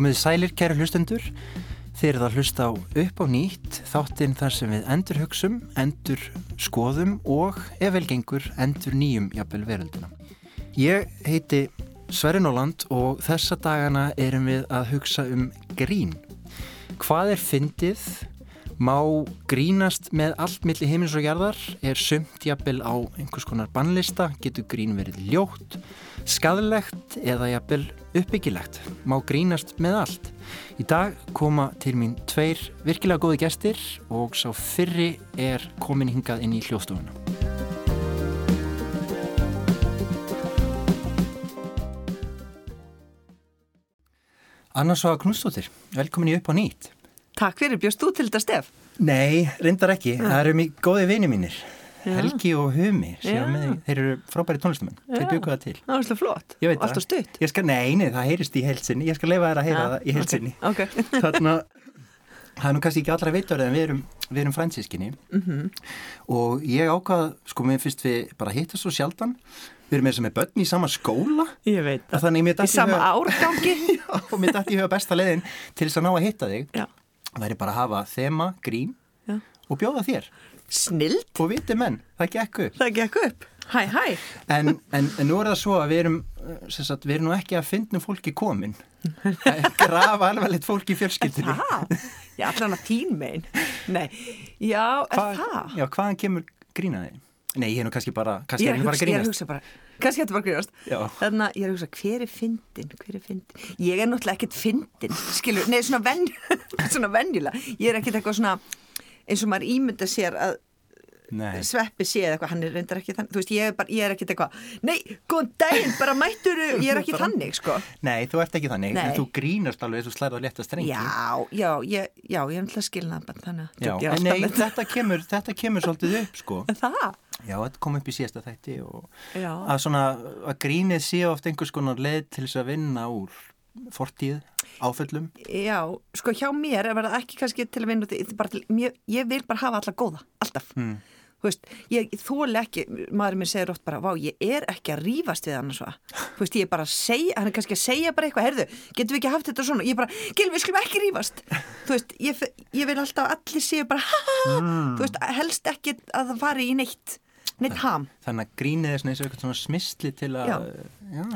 Komiði sælir kæru hlustendur, þeir eru að hlusta á upp á nýtt þáttinn þar sem við endur hugsum, endur skoðum og ef vel gengur endur nýjum jafnvel verölduna. Ég heiti Sverri Nóland og þessa dagana erum við að hugsa um grín. Hvað er fyndið? Má grínast með allt milli heimins og jarðar? Er sumt jafnvel á einhvers konar bannlista? Getur grín verið ljótt? Skadlegt eða jafnvel uppbyggilegt? Má grínast með allt? Í dag koma til mín tveir virkilega góði gestir og sá fyrri er komin hingað inn í hljóstofuna. Anna Svaga Knústóttir, velkomin í upp á nýtt. Takk fyrir, bjóst þú til þetta stef? Nei, reyndar ekki. Það eru mjög góði vini mínir. Já. Helgi og Humi. Já. Með, þeir eru frábæri tónlistamenn. Þeir byggu það til. Það var svolítið flott. Ég Alltaf stutt. Ég skal, nei, nei, það heyrist í heilsinni. Ég skal leifa þær að heyra það í heilsinni. Ok. Þarna, það er nú kannski ekki allra veitur en við erum, við erum fransískinni Mhm. og ég ákvað, sko, mér finnst við bara hittast svo sjaldan. Við erum með þess að með börn í sama skóla Ég veit þannig Í sama huga- árgangi. Já, og mér dætti í huga besta leiðin til þess að ná að hitta þig. Já. Það er bara að hafa þema, grín Já. og bjóða þér. Snild. Og viti menn, það gekk upp. Það gekk upp. Hæ, hæ. En, en, en nú er það svo að við erum, sem sagt, við erum nú ekki að fyndnum fólki komin. Er grafa alvarlegt fólki í fjölskyldinni. Það? Ég allan að þín megin. Nei. Já, er Hvað- það? Já, hvaðan kemur grínaði? Nei, ég er nú kannski bara, kannski Ég er er að bara að hugsa, ég er að hugsa bara, kannski þetta að grínast. Þannig að ég er að hugsa, hver er fyndin, hver er fyndin? Ég er náttúrulega ekkert fyndin, skilur, nei, svona venjulega. Ég er ekkert eitthvað svona, eins og maður ímynda sér að Nei, sveppi sé eða eitthvað, hann er reyndar ekki þannig, þú veist, ég er, bara, ég er ekkert eitthvað, nei, góðan daginn, bara mættur, ég er ekki þannig, sko. nei, þú ert ekki þannig, Nei. en þú grínast alveg þess að slærða létta strengi. Já, já, ég, já, ég er náttúrulega skilnað bara þannig að Já, en nei, þetta kemur, þetta kemur svolítið upp, sko. það. Já, þetta kom upp í síðasta þætti að svona, að grínið sé oft einhvers konar leið til þess að vinna úr fortíð, áföllum. Já, sko hjá mér er það ekki kannski til að vinna bara til, mér, ég vil bara hafa alla góða, alltaf. Mm. Veist, ég þóli ekki, maður minn segir oft bara, vá, ég er ekki að rífast við hann veist, ég er bara að segja, hann er kannski að segja bara eitthvað, heyrðu, getum við ekki haft þetta svona? Ég er bara, Gil, við skulum ekki rífast. Þú veist, ég, ég vil alltaf allir séu bara, ha, ha, ha. Mm. Þú veist, helst ekki að það fari í neitt, neitt ham. Þannig að grínið er svona eins og eitthvað svona smisli til að,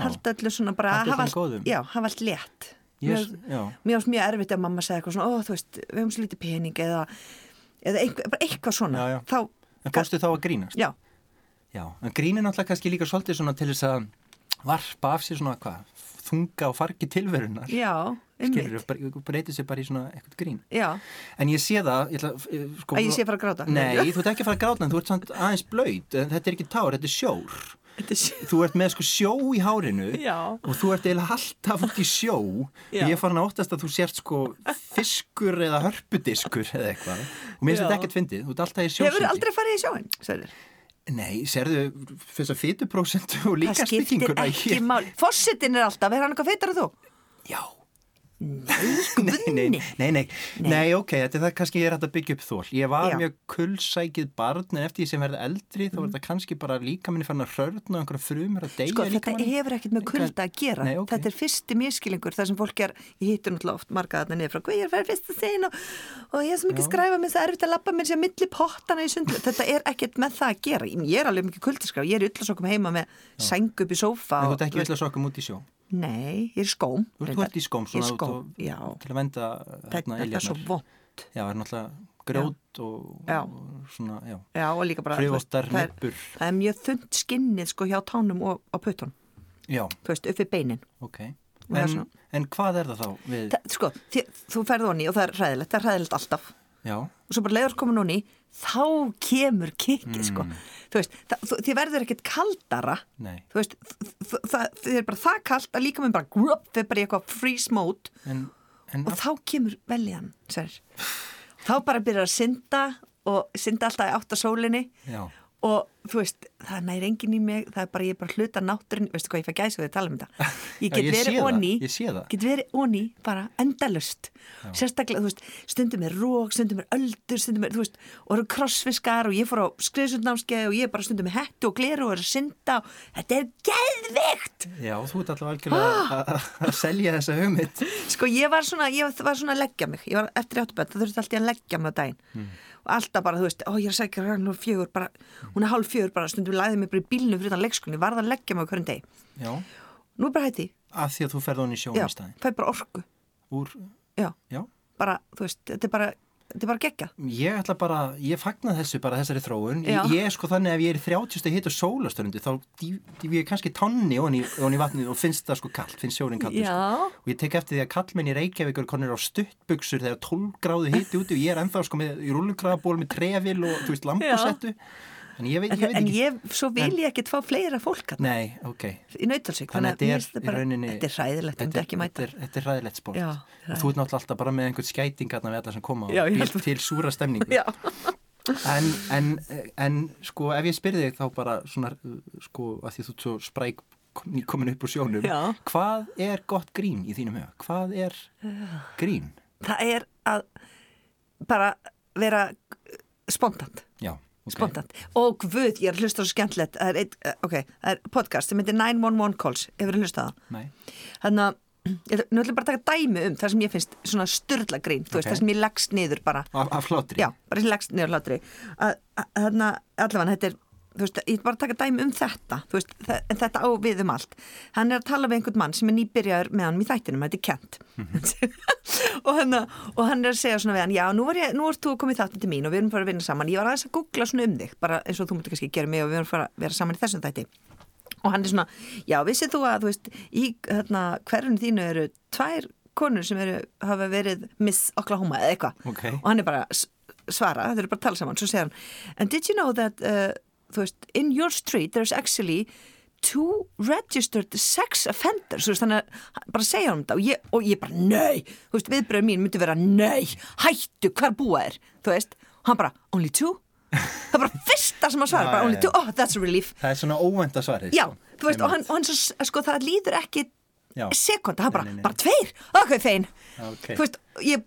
Halda öllu svona bara, Halda öllum góðum. já, hafa allt létt. Ég- Mér- finnst mjög erfitt að mamma segja eitthvað svona, ó, þú veist, við höfum svo lítið pening eða, eða eitthvað, eitthvað svona. Já, já. Þá, En fórstu þá að grínast? já, Já, en grín er náttúrulega kannski líka svolítið svona til þess að varpa af sér svona hvað, þunga og fargi tilverunar. já, Skilur, einmitt. breytið sér bara í svona eitthvað grín. Já, En ég sé það, ég ætla, eh, sko, að ég sé fara að gráta. Nei, þú ert ekki að fara að gráta, en þú ert samt aðeins blöyt, þetta er ekki tár, þetta er sjór. Þú ert með sko sjó í hárinu Já. og þú ert eiginlega alltaf út í sjó Já. og ég farin að óttast að þú sért sko fiskur eða hörpudiskur eða eitthvað og mér finnst þetta ekkert fyndið, þú ert alltaf í Hefur sjósindi. aldrei farið í sjóin, sagður. Nei, serðu þess að fytuprósentu og Það líka skiptir spikinguna ekki mál. Fossetin er alltaf, er hann eitthvað feitar en þú? Já. Nei, Nei, nei, nei, nei, ok, þetta er það kannski ég er hægt að byggja upp þól. Ég var Já. mjög kulsækið barn en eftir því sem verði eldri þá var þetta kannski bara líka minni fann að rörna og einhverja frumur að deyja Sko, þetta hefur ekkert með kulda að gera. Nei, ok. Þetta er fyrsti miskilingur, það sem fólk er, ég hittur náttúrulega oft marga þarna niður frá, hvað ég er fara fyrst að segja og, og ég er mikið Já. skræfa með það er erfitt að lappa mér sér milli pottana í sundlu. Þetta er ekkert með það að gera. Ég er alveg mikið kuldaskraf, ég er í upp í í. Nei, ég er í skóm. Þú ert í skóm svona er út skóm, og- já. til að venda hérna þetta er svo iljarnar. vond. Já, það er náttúrulega grjót og, Já. og svona, já. Já, og líka bara, Hrifóttar það er, nippur. það er mjög þund skinnið sko hjá tánum og á puttunum, Já, þú veist, uppi beinin. ok. það En, en hvað er það þá við, Það, sko, þi, þú ferð honni og það er hræðilegt, það er hræðilegt alltaf. já, Og svo bara leiður komin honni, þá kemur kikið, sko. Mm. Þú veist, þið verður ekkert kaldara. nei, Þú veist, þið er bara það kald að líka með bara grupp, þið er bara í eitthvað freeze mode en, en og þá kemur veljan, sér. Þá bara byrjar að synda og synda alltaf í átt að sólinni já, og þú veist, það næri enginn í mig það er bara, ég er bara hluta náttúrin veistu hvað, ég fæ gæsa við að tala um þetta. Ég Já, get ég verið onni get verið onni bara endalust sérstaklega, þú veist, stundum er rók stundum er öldur, stundum er, þú veist og eru krossfiskar og ég fór á skriðsundnámskeið og ég er bara stundum með hettu og gleru og er að synda og þetta er geðvikt Já, þú ert alltaf algjörlega að- að selja þessa hugmynd. Sko ég var svona, ég var svona að leggja mig. Ég var eftir áttabönd, það þurfti alltaf að leggja mig á daginn. Hmm. Alltaf bara, þú veist, ó ég er að segja hann og fjögur bara, hún er hálf fjögur bara stundum læði mig bara í bílnum fyrir þann leikskóni, ég varð að leggja mig hverjum deg, Já, nú er bara hætti af því að þú ferð honni í já, sjónum í staðin fæ bara orku. Úr, já, já. Bara, þú veist, þetta er bara þetta er bara geggjað Ég ætla bara, ég fagna þessu bara þessari þróun Já. Ég er sko þannig ef ég er í 30. hitt og sólastörundi þá dýf ég kannski tonni onni, onni í vatnið og finnst það sko kallt, finnst sjórin kallt sko. já, og ég tek eftir því að kallmenn í Reykjavík er konir á stuttbuxur þegar 12 gráðu hitti úti og ég er ennþá sko með í rullukrafaból með trefil og þú veist lambusettu en ég ég veit en ég, svo vil ég ekkert fá fleira fólk að Nei, ok. Í nautalsvík, Þannig að þetta er í rauninni þetta er hræðilegt, þetta er ekki mæta. Þetta er, þetta er hræðilegt sport. Já, og þú ert náttúrulega alltaf bara með einhvern skætingarna við alla sem koma Já, og ég til súra stemningu. En, en, en sko ef ég spyrði þig þá bara svona sko að því þú svo spræk komin upp úr sjónum Já. hvað er gott grín í þínum huga? Hvað er grín? það er að bara vera spontant. Já, ok. spontant og guð, ég er að hlusta svo skemmtilegt það er, eitt, eh, ok, það er podcast sem heitir 911 Calls, hefur þú hlustað það? Nei. þannig að ég nú ætlum ég bara að taka dæmi um það sem ég finnst svona styrla grín, þú veist, það sem ég leggst niður bara, Af, hlátri? já, bara sem leggst niður hlátri þannig að allavega þetta er þú veist, ég ætla bara að taka dæmi um þetta þú veist, en þetta á við um allt. Hann er að tala við einhvern mann sem er nýbyrjaður með hann í þættinum, þetta er Kent. Og, hann, og hann er að segja svona við hann, já, nú, var ég, nú ert þú komið þáttin til mín og við erum bara að vinna saman, ég var aðeins að googla svona um þig bara eins og þú mútti kannski gera mig og við erum að vera saman í þessum þætti. Og hann er svona, já, vissið þú að þú veist, í hérna, hverjum þínu eru tvær konur sem eru, hafa verið Miss Oklahoma eða eitthvað. Ok. og hann er bara svara, þetta eru bara að tala saman. Svo segir hann, and did you know that uh, þú veist, in your street there's actually two registered sex offenders, veist, þannig að bara segja hann þetta. Og ég, og ég bara, nei! Þú veist, viðbröður mín myndi vera, nei! Hættu, hvar búa er, þú veist og hann bara, only two? Það er bara fyrsta sem hann svara, Já, bara only two, oh, that's a relief. Það er svona óvenda svarið Já, sko. þú veist, og hann, og hann svo, sko, það líður ekki Já. sekunda, hann bara, bara tveir, ok, fein Já, ok. þú veist, ég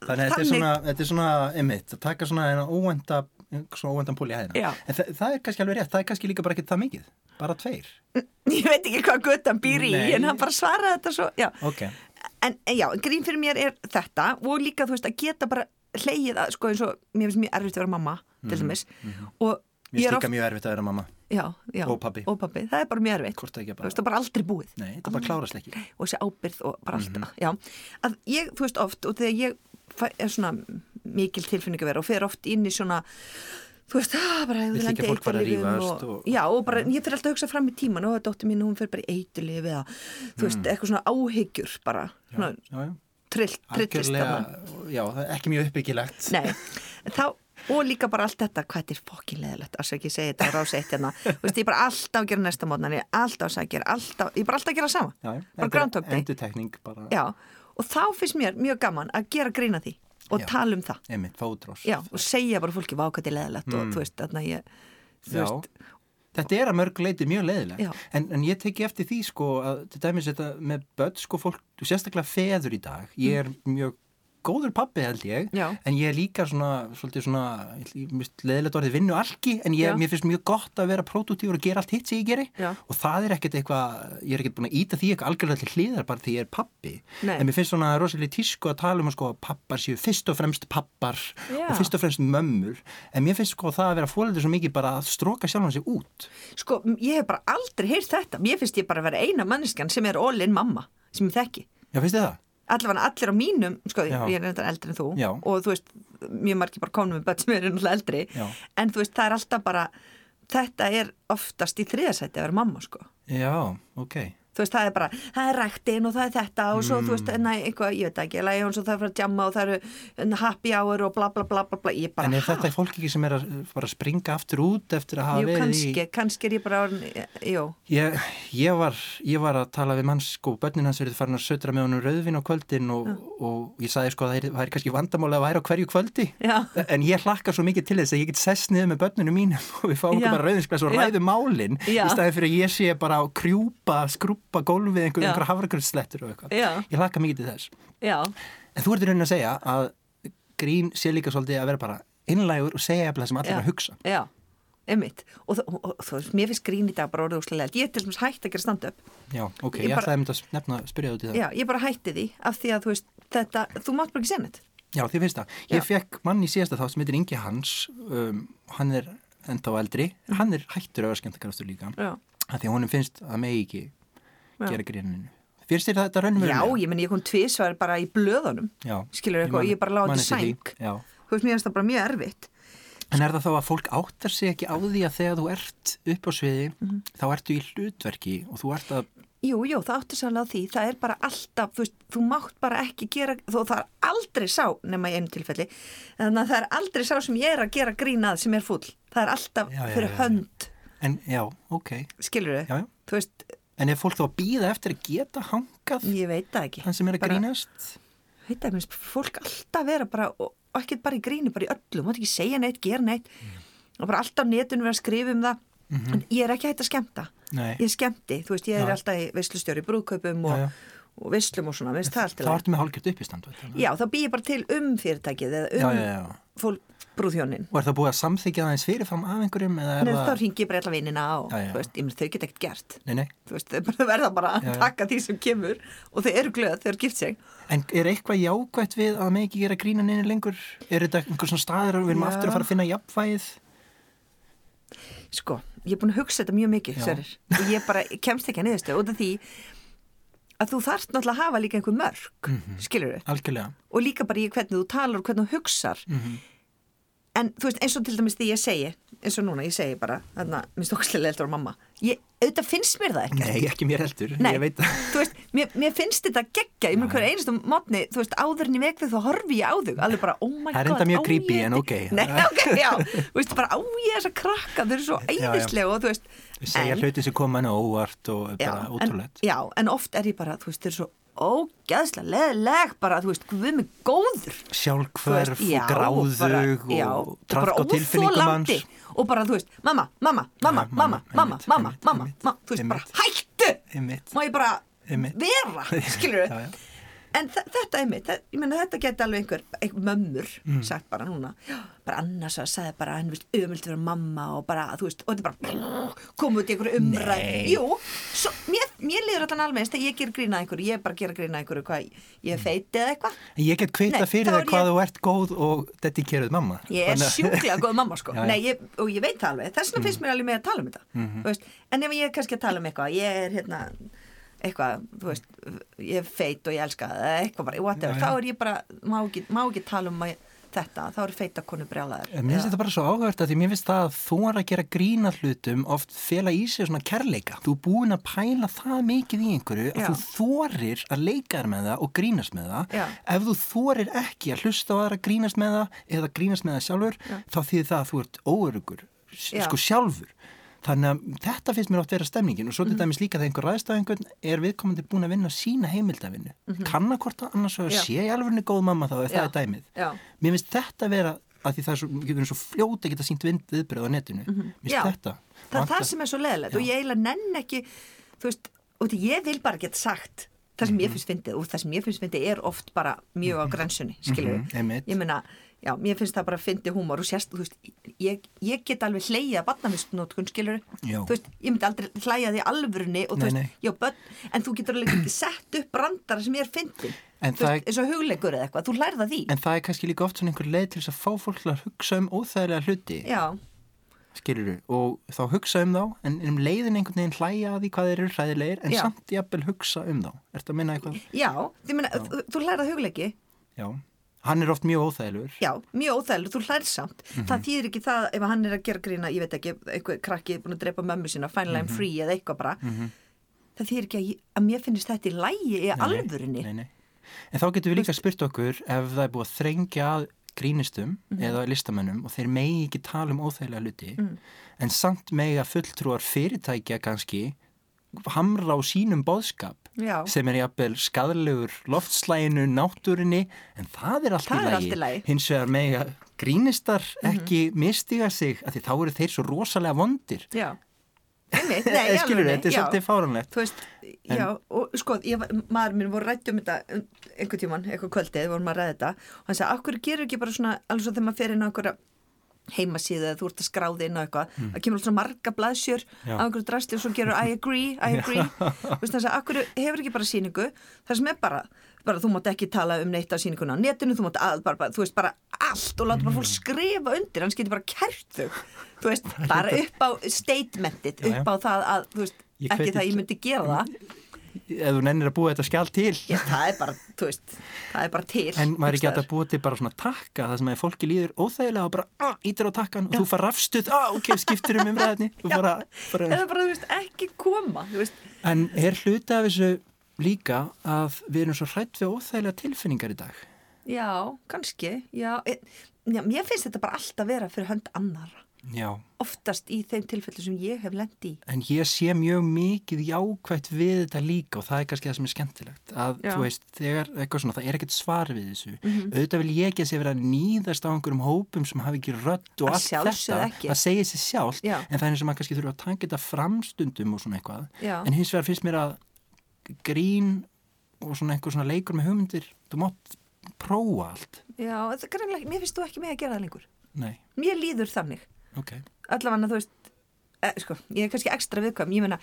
Þannig að þetta er svona, þetta er svona einmitt, að taka svona eina óvenda svona óvendan pól í hæðina en það, það er kannski alveg rétt, það er kannski líka bara ekki það mikið bara tveir. Ég veit ekki hvað guttan býr í, en hann bara svaraði þetta svo, já. Ok, en, já, grín fyrir mér er þetta og líka, þú veist, að geta bara hleyið að, sko, eins og, mér finnst mjög erfitt að vera mamma til dæmis, og mér finnst er líka mjög erfitt að vera mamma. Já, já, Og pabbi. og pabbi, það er bara mjög erfitt. Það ekki þú bara- veist, það er bara aldrei búið. Nei, þetta bara klárast ekki. Og þessi ábyrð og bara allt Mhm. já, að ég, þú veist, oft og þegar ég er svona mikil tilfinning að vera og fer oft inn í svona þú veist, ah, bara Vill ekki að fólk fari að rífast og, og- já, og bara, ég fer alltaf að hugsa fram í tíman og dóttir mín, hún fer bara í eitulif eða, þú veist, eitthvað svona áhyggjur bara, svona Mm. trillist það er ekki mjög uppbyggilegt. Nei, þá og líka bara allt þetta, hvað þetta er fokkinleðilegt að svo ekki segja þetta á rási eitt hérna. Þú veist, ég er bara alltaf að gera næsta mótnan ég er alltaf að gera, alltaf, ég er bara alltaf að gera sama. Já, bara Já, og þá finnst mér mjög gaman að gera grína því og Já. tala um það einmitt, fótrós Já, og segja bara fólki vákvæði leðilegt og þú veist, þarna ég Mm. Já. veist, Þetta er að mörg leiti mjög leiðilegt Já. en, en ég teki eftir því sko að til dæmis þetta með börn sko fólk sérstaklega feður í dag ég er mjög góður pappi held ég. Já. en ég er líka svona, svona leiðilegt orðið vinnu alki en ég, mér finnst mjög gott að vera pródútífur og gera allt hitt sem ég geri Já. og það er ekkert eitthvað, ég er ekkert búin að íta því eitthvað algjörlega til hliðar bara því ég er pappi Nei. en mér finnst svona rosalega tísku að tala um að sko pappar séu fyrst og fremst pappar Já. og fyrst og fremst mömmur en mér finnst sko það að vera fólöldur svo mikið bara að stróka sjálfan sig út sko, ég hef bara aldrei heyrt þetta mér finnst ég bara að vera eina manneskjan sem er all-in mamma, sem ég þekki Já, finnst þið það? Allavega allir á mínum, sko, Já. ég er reyndar eldri en þú Já. og þú veist, mjög margir bara konum með börn sem eru náttúrulega eldri Já. en þú veist, það er alltaf bara þetta er oftast í þriðasæti að vera mamma, sko Já, ok. Þú veist, það er bara, það er ræktin og það er þetta og svo, þú veist, Mm. næ, eitthvað, ég veit ekki svo það er að fara að jamma og það eru happy hour og bla bla bla bla, bla. ég bara, En er ha? þetta fólk ekki sem er að bara springa aftur út eftir að hafa Jú, verið kannski, í... kannski er ég bara jú, Ég, ég, var, ég var að tala við mann sko, börnin hans verið farin að södra með honum rauðvin á kvöldin og, og ég sagði sko að það er, það er kannski vandamáli að væri á hverju kvöldi já, en ég hlakka svo mikið til þess að ég get sest niður með börnunum mínum og við fáum Já. bara rauðinsglas og ræðum málin í staði fyrir að ég sé bara að krjúpa, skrúpa gólfið einhver, Já. einhver hafragrunnslettur og eitthvað. Já. Ég hlakka mikið til þess. já, En þú ert í raunin að segja að grín sé líka svolítið að vera bara innlægur og segja eftir það sem allir Já. er að hugsa. já, einmitt og, og, og, þú veist, mér finnst grín í dag bara orðið úslega ég er til dæmis hægt að gera stand-up Já, ok, Ég ég, bara- ætlaði að mynda að nefna að spyrja út í það. já, ég bara hætti því af því að þú veist, þetta, þú mátt bara ekki segja neitt Já, þið finnst það. Ég fekk mann í síðasta þá sem heitir Ingi Hans, um, hann er enda á eldri, hann er hættur skemmtakarastur líka, já, því að honum finnst að megi ekki Já. Gera gríninu. Finnst þér þetta raunum já ég menn ég kom tvisvar bara í blöðunum Já. skilur eitthvað, man- ég bara láti sæng. Þú veist, mér finnst það bara mjög erfitt. En er það þá að fólk áttar sig ekki á því að þegar þú ert upp á sviði, Mhm. þá ertu í hlutverki og þú ert að, Jú, jú, það áttu sannlega því, það er bara alltaf, þú veist, þú mátt bara ekki gera, þó það er aldrei sá, nema í einu tilfelli, þannig að það er aldrei sá sem ég er að gera grínað sem er fúll, það er alltaf Já, já, fyrir hönd, en já, ok. skilur þau, Já, já. þú veist, En er fólk þá að býða eftir að geta hangað ég veit það ekki, þann sem er að Bara- grínast? veit það, minnst, fólk alltaf vera bara, og, og ekki bara í gríni, bara í öllu, mátt ekki segja neitt, gera neitt, og bara alltaf á netinu vera að skrifa um það, en ég er ekki hægt að skemmta, Mhm. Nei. ég skemmti, þú veist, ég er Já. alltaf í veislustjóri, brúðkaupum og, Já, já. og veislum og svona, veist það allt í Þá ertu með hálfgjört uppistand. Já, þá býð ég bara til um fyrirtækið eða um Já, já, já. fólk brúðhjónin. Og er það búið að samþykja það eins fyrirfram af einhverjum er Nei, þá það... ringi ég bara alla vinnina og Já, já. veist, þau get ekkert gert. Nei, nei. Þú veist, þau verða bara að Já, taka því sem kemur og þau eru glöð, þau eru gift sig. En er eitthvað jákvætt við að með ekki gera grína neina lengur? Er þetta einhver svona staður og við erum aftur að fara að finna jafnvægið? Sko, ég er búin að hugsa þetta mjög mikið. Sörir, og ég bara kemst ekki að niðurstöð út af því að þú þarft náttúrulega að hafa líka einhver mörg, mm skilur þau, Algjörlega. og líka bara í hvernig þú talar og hvernig þú hugsar. Mhm. En þú veist, eins og til dæmis því ég segi, eins og núna, ég segi bara, þarna, minnst okkislega eldur á mamma, ég, auðvitað finnst mér það ekki. Nei, ekki mér heldur. Nei, Ég veit það. mér, mér finnst þetta geggja, ég mér hver einustu mótni, þú veist, áður en ég veg þau þá horfi ég á þau, alveg bara, oh my god Það er enda mjög creepy, en ok. Nei, ok, já, þú veist, bara á ég þessa krakka, þau eru svo æðislega og þú veist Við segja hluti sem koma henni á óvart og bara ótrúlegt. já, en oft er ég bara, þú veist, þau eru svo ógeðslega leðileg bara, þú veist, við mig góður Sjálfhverf gráðug og já, trafk á tilfinningum hans. og bara, þú veist, mamma, mamma, mamma, mamma, mamma, mamma, mamma, mamma, þú veist, bara, hættu! Má ég bara vera, skilur já. en þe- þetta er mitt, ég meina þetta geti alveg einhver, einhver mömmur Mm. sagt bara núna, bara annars að sagði bara hann vilt ömult vera mamma og bara þú veist, og þetta bara koma út í einhverju umræð jú, svo, mér, mér liður allan alveg eins þegar ég ger grína einhverju, ég er bara að gera grína einhverju hvað, ég er feiti eða eitthvað. En Ég get kvita Nei, fyrir það er hvað ég- þú ert góð og dedikeruð mamma. ég er sjúklega góð mamma sko. Já, já. Nei, ég, og ég veit það alveg, þess vegna finnst mér alveg með að tala um þetta þú veist, en ef ég er kannski að tala um eitthvað ég er hérna eitthvað, þú veist, ég er feit og ég elska það eitthvað bara, whatever, já. þá er ég bara má ekki, má ekki tala um að, þetta þá er feita konu brjálæður En Mér finnst þetta bara svo áhugavert að því mér finnst það að þú er að gera grína hlutum oft fela í sig svona kærleika. Þú er búin að pæla það mikið í einhverju að Já. þú þorir að leika þér með það og grínast með það. Já. Ef þú þorir ekki að hlusta á aðra að grínast með það eða grínast með það sjálfur, þá þýðir það að þú ert óörugur, Já. sko sjálfur. Þannig að þetta finnst mér oft vera stemningin og svo Mhm. til dæmis líka þegar einhver ræðst á einhvern er viðkomandi búin að vinna sína heimildavinnu. Mm -hmm. Kanna hvort að annars Mhm. Já. sé í alveg góð mamma þá ef Já. það er dæmið. Já. Mér finnst þetta vera að því það er svo, svo fljóta að geta sínt viðbröð á netinu. Mér Mhm. Já. finnst þetta. það er það sem er svo leðilegt og ég eiginlega nenn ekki þú veist, og ég vil bara geta sagt það sem Mhm. ég finnst fyndið og það sem ég finnst fyndið er oft bara mjög á grensunni skilur Mhm, ég meina, já, mér finnst það bara fyndið húmor og sérst, þú veist, ég, ég get alveg hlæja barnavistnótkun, skilur Já. þú veist, ég myndi aldrei hlæja því alvörunni og þú Nei, veist, nei. já, börn en þú getur alveg ekki sett upp brandara sem ég er fyndin En þú veist, eins og hugleikur eða eitthvað, þú lærða því En það er kannski líka oft svona einhver leið til þess að fá fólk að hugsa um óþægilega hluti, já, skilur og þá hugsa um þá, en um leiðin einhvern veginn hlæja að því hvað þeir eru hræðilegir, en Já. samt jafnvel hugsa um þá. Ertu að minna eitthvað? já, því meina, þú, þú lærða hugleiki Já. Hann er oft mjög óþægilegur. Já, mjög óþægilegt, þú hlær samt Mhm. það þýðir ekki það ef hann er að gera grína ég veit ekki, eitthvað krakki er búin að drepa mömmu sína finally Mhm. I'm free eða eitthvað bara það þýr ekki að, ég, að mér finnist þetta í lægi í alvörinni Nei, nei. En þá getum við líka spurt okkur ef það er búið að þrengja að grínistum Mhm. eða listamennum og þeir megi ekki tala um óþægilega hluti Mm. en samt megi að fulltrúar fyrirtækja kannski hamra á sínum boðskap Já, sem er jafnvel skadlegur loftslæginu, náttúrinni en það er allt Það í lagi. lagi. Mhm. hins vegar megi að grínistar ekki mistiga sig af því þá eru þeir svo rosalega vondir. Já. Einmitt, nei, skilur þetta er svolítið fáranlegt Þú veist, já, og sko, ég, maður minn voru rætt um þetta einhvern tíman, eitthvað kvöldið, vorum að ræða þetta og hann sagði, akkur gerur ekki bara svona alveg svo þegar maður fer inn á einhverja heimasíðu eða þú ert að skráði inn á eitthvað það kemur alltaf marga blaðsjör Mm. Á einhverju drasti og svo gerur I agree, I agree Þú veist, þannig að akkur hefur ekki bara síningu það sem er bara, bara þú mátt ekki tala um neitt af síninguna á netinu, þú mátt að, bara, þú veist, bara allt og láta bara Mm. fólk skrifa undir, hann getur bara kert þau þú veist, bara upp á já. upp á það að, þú veist, ekki það ég myndi gera það ef þú nennir að búa þetta skjál til. Já, það er bara, þú veist, það er bara til En maður er ekki hægt að búa til bara svona takka það sem að fólki líður óþægilega og bara ah, ítir á takkan og þú far rafstuð, ah, ok, skiptir um umræðinni bara, bara eða bara, þú veist, ekki koma veist, En er hluti af þessu líka að við erum svo hrætt við óþægilega tilfinningar í dag? Já, kannski já, e, já, mér finnst þetta bara alltaf vera fyrir hönd annar Já, oftast í þeim tilfellu sem ég hef lent í. En ég sé mjög mikið jákvætt við þetta líka og það er kannski það sem er skemmtilegt að Já. þú veist, þegar eitthvað svona, það er ekkert svar við þessu. Mhm. auðvitað vil ég ekki að sé vera að nýðast á einhverjum hópum sem hafi ekki rödd og Að allt þetta, það segir sér sjálft Já. en það er eins og maður kannski þurfa að taka þetta framstundum og svona eitthvað. En hins vegar finnst mér að grín og svona einhver svona leikur með hugmyndir þú mátt prófa allt. Já, mér finnst þú ekki með að gera það lengur. Nei, mér líður þannig ok allavega þú veist e, sko, ég er kannski ekstra viðkvæm ég meina,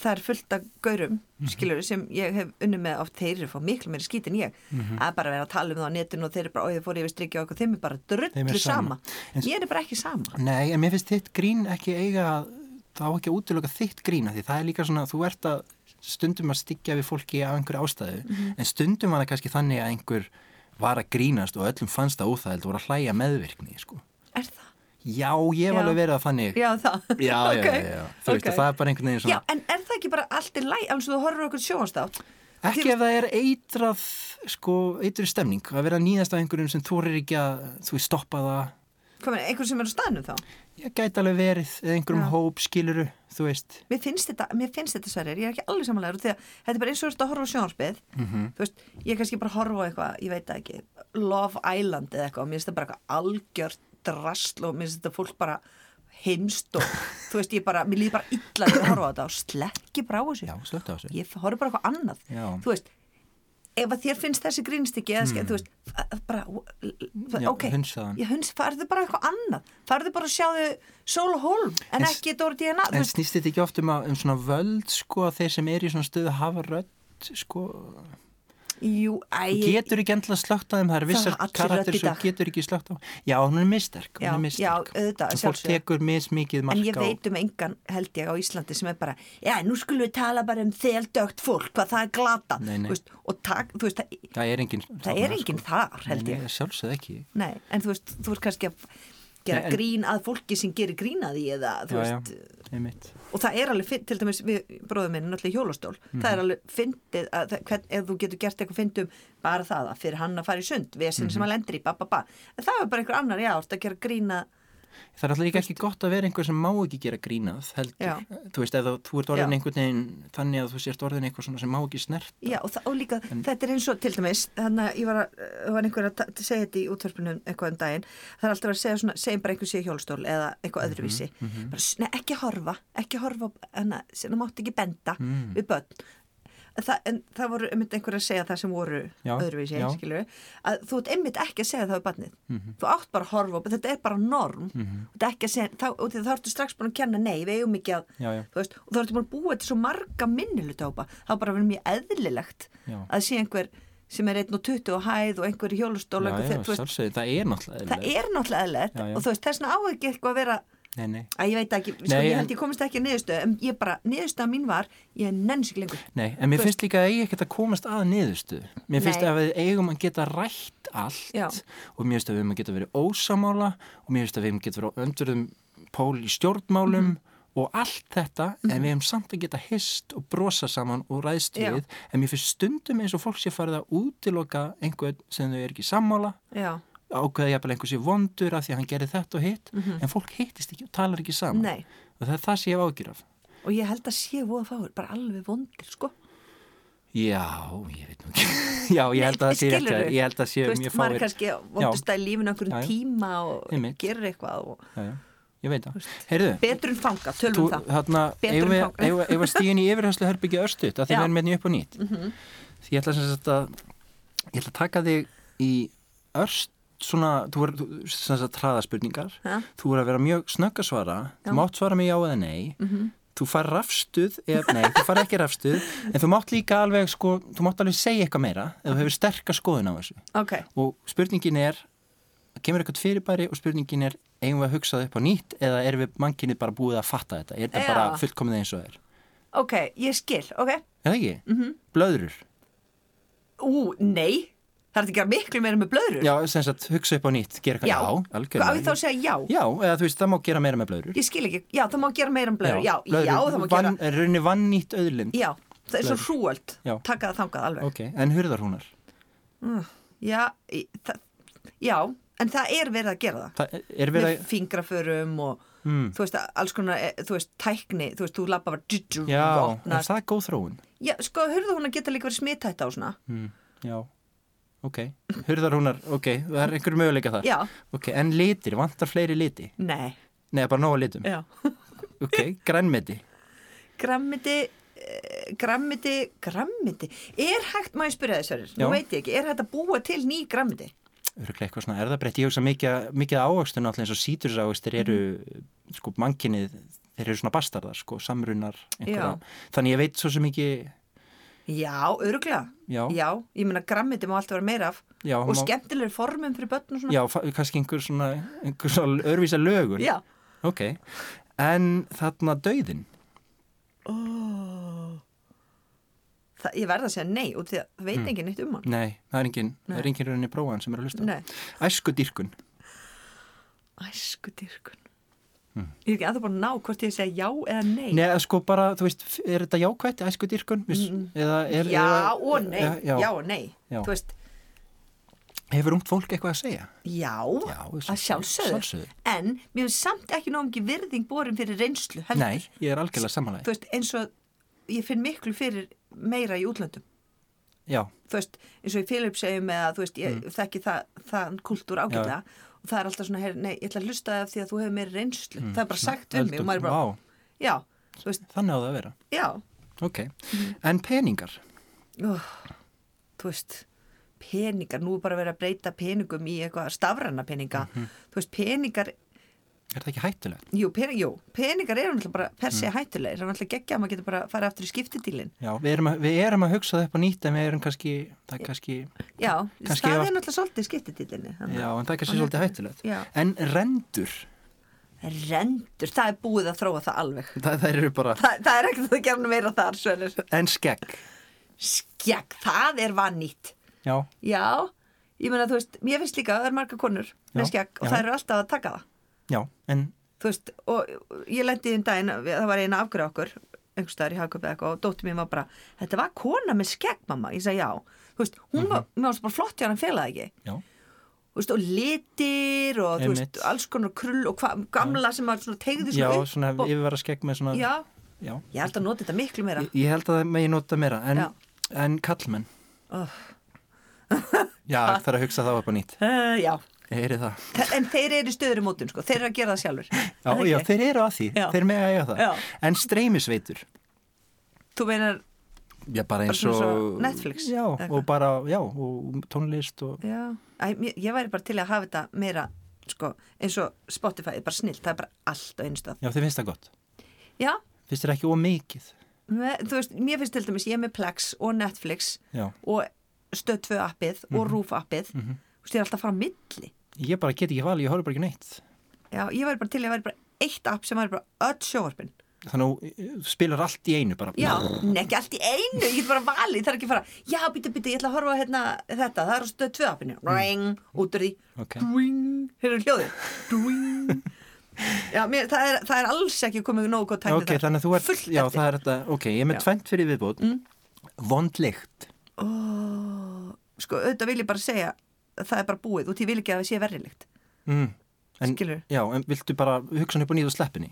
það er fullt af gaurum Mhm. skilur sem ég hef unni með oft þeir eru að fá miklu meiri skít en ég Mhm. að bara vera að tala um það á netinu og þeir eru bara, og þið fóru yfir strikja og okkur, þeim er bara drullu sama, sama. En- ég er bara ekki sama Nei, en mér finnst þitt grín ekki eiga þá ekki að útiloka þitt grín af því það er líka svona, þú ert að stundum að styggja við fólki af einhverju ástæðu Mhm. en stundum var það kannski þannig að einhver var að grínast og öllum fannst það óþægild og voru að hlæja meðvirkni sko. er það? Já, ég var Já. alveg verið að þannig Já, það já, já, Ok, já, já. Þú veist ok. að það er bara einhvern veginn Já, svona en er það ekki bara allt í læg alveg svo þú horfur okkur sjónastátt ekki ef það er eitrað sko, eitrið stemning að vera að nýðast af einhverjum sem þú er ekki að þú veist stoppa það Hvað með, einhver sem er á staðnum þá? ég gæti alveg verið eða einhverjum Já. hóp skiluru þú veist Mér finnst þetta, mér finnst þetta sverrir, ég er ekki alveg samanlegur því að þetta er bara eins og þú ert að horfa Mhm. þú veist, ég er kannski bara að horfa á eitthvað ég veit það ekki, Love Island eða eitthvað og mér finnst þetta bara eitthvað algjört drasl og mér finnst þetta fólk bara heimst og þú veist, ég bara, mér líður bara illa ég horfa á þetta og slekki bara á þessu. Já, slögt á þessu. Ég horfa bara eitthvað annað. Já. þú veist, ef að þér finnst þessi grínstykki eða mm. þú veist, að- bara Já, ok, ég hunds, farðu bara eitthvað annað. Farðu bara að sjáðu Sól og Holm en, En- ekki Dóri DNA þú En snýst þetta ekki oft um, að, um svona völd sko að þeir sem eru í svona stöðu hafa rödd sko, jú, æ, þú getur ekki endla slögt á þeim, það er vissar karakter sem getur ekki slögt á. Já, hún er misterk, hún er misterk já, auðvitað, og fólk tekur mismikið en mark ég veit um engan held ég á Íslandi sem er bara, já, nú skulum við tala bara um þeldögt fólk, hvað það er glata Nei, nei. Veist, og tak, veist, það, Það er engin það er enginn þar held ég. nei, sjálfsögð ekki. Nei, en þú veist, þú ert kannski að gera Nei, grín að fólki sem gerir grín að því eða, þú Já, já, veist, einmitt. Og það er alveg, til dæmis við bróðum minn, náttúrulega í hjólastól. Það er alveg fyndið, að, hvern, ef þú getur gert eitthvað fyndum, bara það að fyrir hann að fara í sund, vesen sem hann lendir í, ba, ba, ba. En það er bara einhver annar, já, þú ert að gera grína Það er alltaf líka ekki gott að vera einhver sem má ekki gera grínað heldur, Já. þú veist, ef þú- ert orðin Já. einhvern veginn þannig að þú sért orðin svona sem má ekki snert Já, og, það, og líka, þetta er eins og til dæmis þannig að ég var að, var einhver að segja þetta í útvarpinu eitthvað um daginn það er alltaf að segja svona, segjum bara einhver sé hjólstól eða eitthvað öðruvísi bara, s- nei, ekki horfa, ekki horfa hana, sem það mátti ekki benda Mm. við börn en það, en það voru einmitt einhver að segja það sem voru Já, öðruvísi, já. skilur að þú ert einmitt ekki að segja það við barnið. Mhm. þú átt bara að horfa þetta er bara norm. Mhm. þetta er ekki að segja, þá, þá ertu strax búin að kenna nei, við eigum ekki að Já, þú veist, og þá ertu búin að búa til svo marga minnilutahópa, þá bara verið mjög eðlilegt að sé einhver sem er 1 og 20 og hæð og einhver í hjólustól Já, og já, einhver, þú veist, sjálfsögð, það er náttúrulega er eðlilegt og þú veist, þess vegna á ekki eitthvað að vera Nei, nei að ég veit ekki, sko, Nei, ég held ég komist ekki að niðurstöðu en ég bara, niðurstöða mín var ég nenns ekki lengur Nei, en mér Þú finnst líka að ég ekkert að komast að niðurstu. Mér finnst að við eigum að geta rætt allt Já. og mér finnst að við eigum að geta verið ósamála og mér finnst að við eigum að geta verið á öndurðum pól í stjórnmálum Mhm. og allt þetta en við hefum samt að geta hist og brosa saman og ræðst Já. við en mér finnst stundum eins og fólk sé farið að útiloka einhvern sem þau er ekki sammála Já, ákveða jafnvel einhver sé vondur af því að hann gerir þetta og hitt en fólk hittist ekki og talar ekki saman. Nei. Og það er það sem ég hef ágjur af. Og ég held að sé voða fáir, bara alveg vondir, sko. Já, ég veit nú ekki. Já, ég held að það sé ég held að sé veist, mjög maður fáir. kannski vondust að í lífinu Já, já. tíma og Einmitt. gerir eitthvað og já, já, Ég veit það. Heyrðu, betur en fanga, tölum þú, um það. við- eigum við stíðin í yfirhæslu herbyggja örstuðt að því við erum með upp og nýtt. Því ég ætla sagt að ég ætla að taka þig í örst svona, þú er sem sagt traðaspurningar Ha? þú er að vera mjög snögg að svara þú Já. mátt svara mig já eða nei Mhm. þú far rafstuð, ef, nei, þú far ekki rafstuð en þú mátt líka alveg sko, þú mátt alveg segja eitthvað meira ef þú hefur sterkar skoðun á þessu Ok, og spurningin er kemur eitthvað fyrirbæri og spurningin er eigum við að hugsa það upp á nýtt eða erum við mannkinni bara búið að fatta þetta er þetta Já. bara fullkomið eins og það er ok, ég skil, ok er það ekki? Mhm. -hmm. blöðrur Ú, nei, það er að gera miklu meira með blöðru já, sem sagt hugsa upp á nýtt, gera eitthvað Já. já, Hvað á ég þá algjörlega að segja já? já, eða þú veist, það má gera meira með blöðrur. Ég skil ekki, já, það má gera meira um blöðru Já, já, það má vann, gera er rauninni vannýtt auðlind. Já, það er svo Blöðrur. hrúöld Já. Taka það þangað alveg. Ok, en hurðarhúnar Já, í- það, já, en það er verið að gera það. Það er verið með að fingraförum og Mm. þú veist, alls konar, eh, þú veist, tækni þú veist, þú lappa bara djúdjú já, og er opnast það góð þróun? Já, sko, að geta líka verið smittætt á svona. Mm, já, ok. Hurðarhúnar, ok, það er einhverju möguleika það Já, ok, en litir, vantar fleiri liti? nei, Nei, bara nóga litum. Já. Ok, grænmeti. Grammiti eh, grammiti, grammiti er hægt, ég spyrja þess nú Já. veit ég ekki, er hægt að búa til ný grammiti? Öruglega eitthvað svona erðabrett, ég hugsa mikið, mikið ávöxtun alltaf eins og sítursávöxtir eru sko mankinnið, þeir eru svona bastardar sko, samrunar einhverja, þannig ég veit svo sem ekki Já, öruglega já, Já, ég meina grammiti má alltaf vera meira af. Já, og má, skemmtilegir formum fyrir börn og svona. Já kannski einhver svona einhver svona örvísa lögun. Já. ok, en þarna dauðin Oh. Það, ég verða að segja nei og því að það veit Mm. enginn neitt um hann. Nei, það er engin, það er engin rauninni prófan sem er að hlusta Nei, æsku dýrkun, æsku dyrkun Ég er ekki að það bara ná hvort ég segja já eða nei. Nei, sko bara þú veist, er þetta jákvætt æsku dýrkun, eða er Já eða, og nei, já, já, já. og nei. Já. Þú veist, hefur ungt fólk eitthvað að segja? Já, Já, að sjálfsögðu. En mér finnst samt ekki nóg mikið virðing borin fyrir reynslu heldur. Nei, ég er algjörlega samanlega. Þú veist, eins og ég finn miklu fyrir meira í útlöndum. Já, þú veist, eins og í Filipsheim eða þú veist, ég Mm. þekki það, það kultúr ágætlega og það er alltaf svona, heyr, nei, ég ætla að hlusta það því að þú hefur meira reynslu, það er bara sagt við mig og maður er bara, Mm. Vá, já, þannig á það að vera. já Ok, Mm. en peningar? oh, þú veist peningar, nú er bara verið að breyta peningum í eitthvað stafræna peninga Mhm. þú veist, peningar Er það ekki hættulegt? jú, pening, jú, peningar eru náttúrulega bara per Mm. hættulegir, það er náttúrulega geggja að maður getur bara að fara aftur í skiptidílin Já, við erum, að, við erum að hugsa það upp á nýtt en við erum kannski, það er kannski, já, Kannski það er náttúrulega svolítið skiptidílinni já, en það er kannski svolítið hættulegt. já. En rendur, rendur, það er búið að þróa það alveg það, það eru bara, Þa, það er ekkert að gera meira þar Svenur. en skegg. skegg, það er vannýtt Já, já, ég meina þú veist Já, já. já, en, þú veist, og ég lendi einn daginn það var eina afgjöra okkur einhvers staðar í hagköpi eitthvað og dóttir mér var bara þetta var kona með skegg mamma, ég sagði já þú veist, hún var, mér varst bara flott hjá hann félagi ekki já, þú veist, og litir og veist, alls konar krull og hva, gamla sem var svona tegðu já, svona upp svona og, yfirvara skegg með svona, já, já. ég held að nota þetta miklu meira Ég, ég held að það megi nota meira, en, Já. en kallmenn. oh. Já, það er að hugsa það upp á nýtt. uh, já Ég heyri það. En þeir eru stöður í mótun, sko. Þeir eru að gera það sjálfur. Já, já, þeir eru að því, Já. þeir mega eiga það. Já. En streymisveitur, Þú meinar, já, bara eins og... Netflix, Já, og bara, já, og tónlist og... já. Æ, ég væri bara til að hafa þetta meira, sko, eins og Spotify, er bara snilt. Það er bara allt á einu stað. Já, þið finnst það gott. Já, Finnst þér ekki ómikið? með, þú veist, mér finnst til dæmis, ég er með Plex og Netflix Já. og Stöð 2 appið og Rúf appið. Mhm. Þú veist, ég er alltaf að fara á milli. Ég bara get ekki valið, ég horf bara ekki neitt. Já, ég væri bara til ég væri bara eitt app sem væri bara öll sjóvarpin. Þannig að þú spilar allt í einu bara. Já, en ekki allt í einu, ég get bara valið, það er ekki fara, já, býtu, býtu, ég ætla að horfa hérna, þetta, það er stöð tvö appinu, ring, út úr því, Ok. dring, hérna er hljóðið, dring, Já, mér, það, er, það er alls ekki komið nógu gott tækni ok, þannig að þú ert, Fullt já eftir. það er þetta, ok, ég er með tvent fyrir viðbót, Mm. vond lykt. Ó, Sko, auðvitað vil ég bara segja það er bara búið og ég vil ekki að það sé verrilegt Mm. En, Skilur? já, en viltu bara hugsa upp og nýða sleppinni?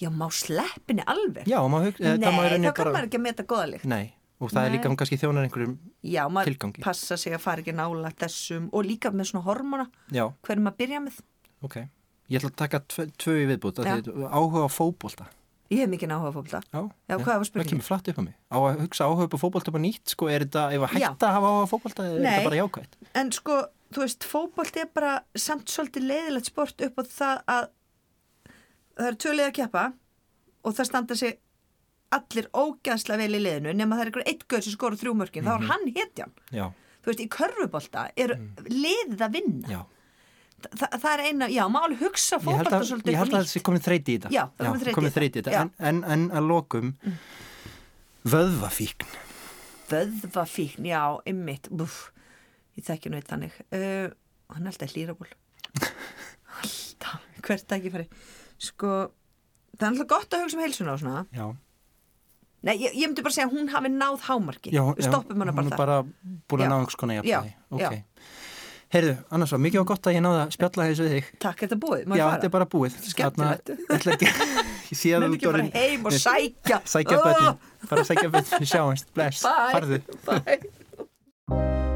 Já, má sleppinni alveg? Já, maður hugsa, Nei, það þá rauninni kann maður ekki að meta góðalegt Nei, og það er Nei. líka hún kannski þjónar einhverjum, Já, maður Tilgangi. passa sig að fara ekki nála þessum og líka með svona hormona já, hverjum að byrja með ok. Ég ætla að taka tvö, tvö þið áhuga á fótbolta. Ég hef mikið áhuga fótbolta Já, Já, hvað var Það spurningin? kemur flatt upp á mig. Á að hugsa áhuga upp á fótbolta upp á nýtt, sko, er þetta, ef að hætta að hafa áhuga fótbolta, er þetta bara jákvæmt? En sko, þú veist, fótbolti er bara samt svolítið leiðilegt sport upp á það að það eru tvö leið að keppa og það standa sig allir ógæðslega vel í leiðinu nema það er einhver eitt gauð sem skora þrjú mörkin þá er Mhm. hann hetjan. Já, Þú veist, í körfubolta eru liðið að vinna. já. Þa, það er eina, já, alveg hugsa að, svolítið ég held að nýtt. það sé komið þreyti í þetta. Já, það er komið þreyti í þetta. Já. En, en, en að lokum, vöðvafíkn. Vöðvafíkn, já, ymmit Búf, ég þekki nú eitt þannig uh, Hann er alltaf hlýraból Alltaf, hvert ekki fari Sko, það er alltaf gott að hugsa um heilsuna og svona Já. Nei, ég, ég myndi bara segja að hún hafi náð hámarki Já, hana hún bara er þar bara búin að Já. ná einhvers konar Já, jafnvægi. Ok. já. Heyrðu, annars var mikið á gott að ég náði að spjalla þessu við þig. Takk, þetta er búið, Já, þetta er fara bara búið. Ég ætla ekki, að fara heim og sækja Sækja Ó, bönnin, bara sækja bönnin, við sjáumst, bless, Bye. farðu. Bye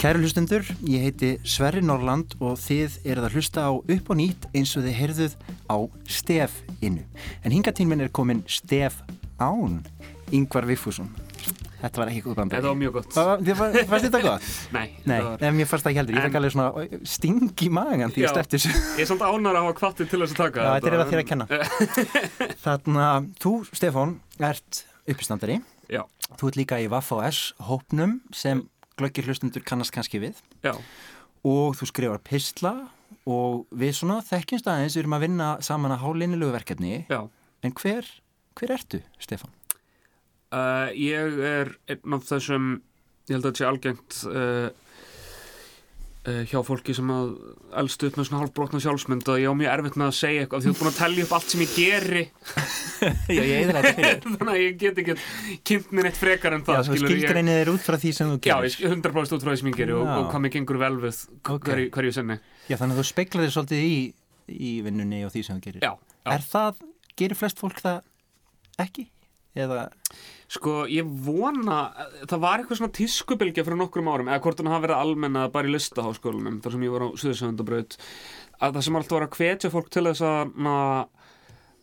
Kæru hlustundur, ég heiti Sverri Norland og þið eruð að hlusta á upp og nýtt eins og þið heyrðuð á Stef innu. En hingatíminn er komin Stef Án, Yngvar Viffússon. Þetta var ekki góð bambari. Þetta var mjög gott. Þið fannst þetta gott? Nei, Nei, var... en mér fannst það ekki heldur. Ég fekk alveg svona sting í magan því ég þessu. Ég er samt ánar að hafa kvattið til þess að taka Já, þetta er eiginlega þér að kenna. Þannig að þú, Stefán, ert uppistandari. Já, Þú ert líka í Vaff.S hópnum sem glöggir hlustundur kannast kannski við. já, og þú skrifar pistla og við svona þekkjumst aðeins við erum að vinna saman að hálinilegu verkefni já. en hver, hver ertu, Stefán? Uh, ég er einn af þessum, ég held að þetta sé algengt uh, hjá fólki sem að elst upp með svona hálfbrotna sjálfsmynd og ég á mjög erfitt með að segja eitthvað því þú ert búin að tellja upp allt sem ég geri Já, ég þannig að ég get ekki kynnt mér eitt frekar en Já, það ég. skilgreinið er út frá því sem þú Já, gerir ég 100% út frá því sem ég geri og, Já. og hvað mér gengur vel við Ok. hverju, sinni. Já, þannig að þú speiklar þér svolítið í, í vinnunni og því sem þú gerir Já, já. Er það, gerir flest fólk það ekki? Eða, Sko, ég vona, það var eitthvað svona tískubilgja fyrir nokkrum árum, eða hvort hann hafi verið almenna bara í listaháskólanum, þar sem ég var á Suðursöndabraut, að það sem alltaf var að hvetja fólk til þess að na,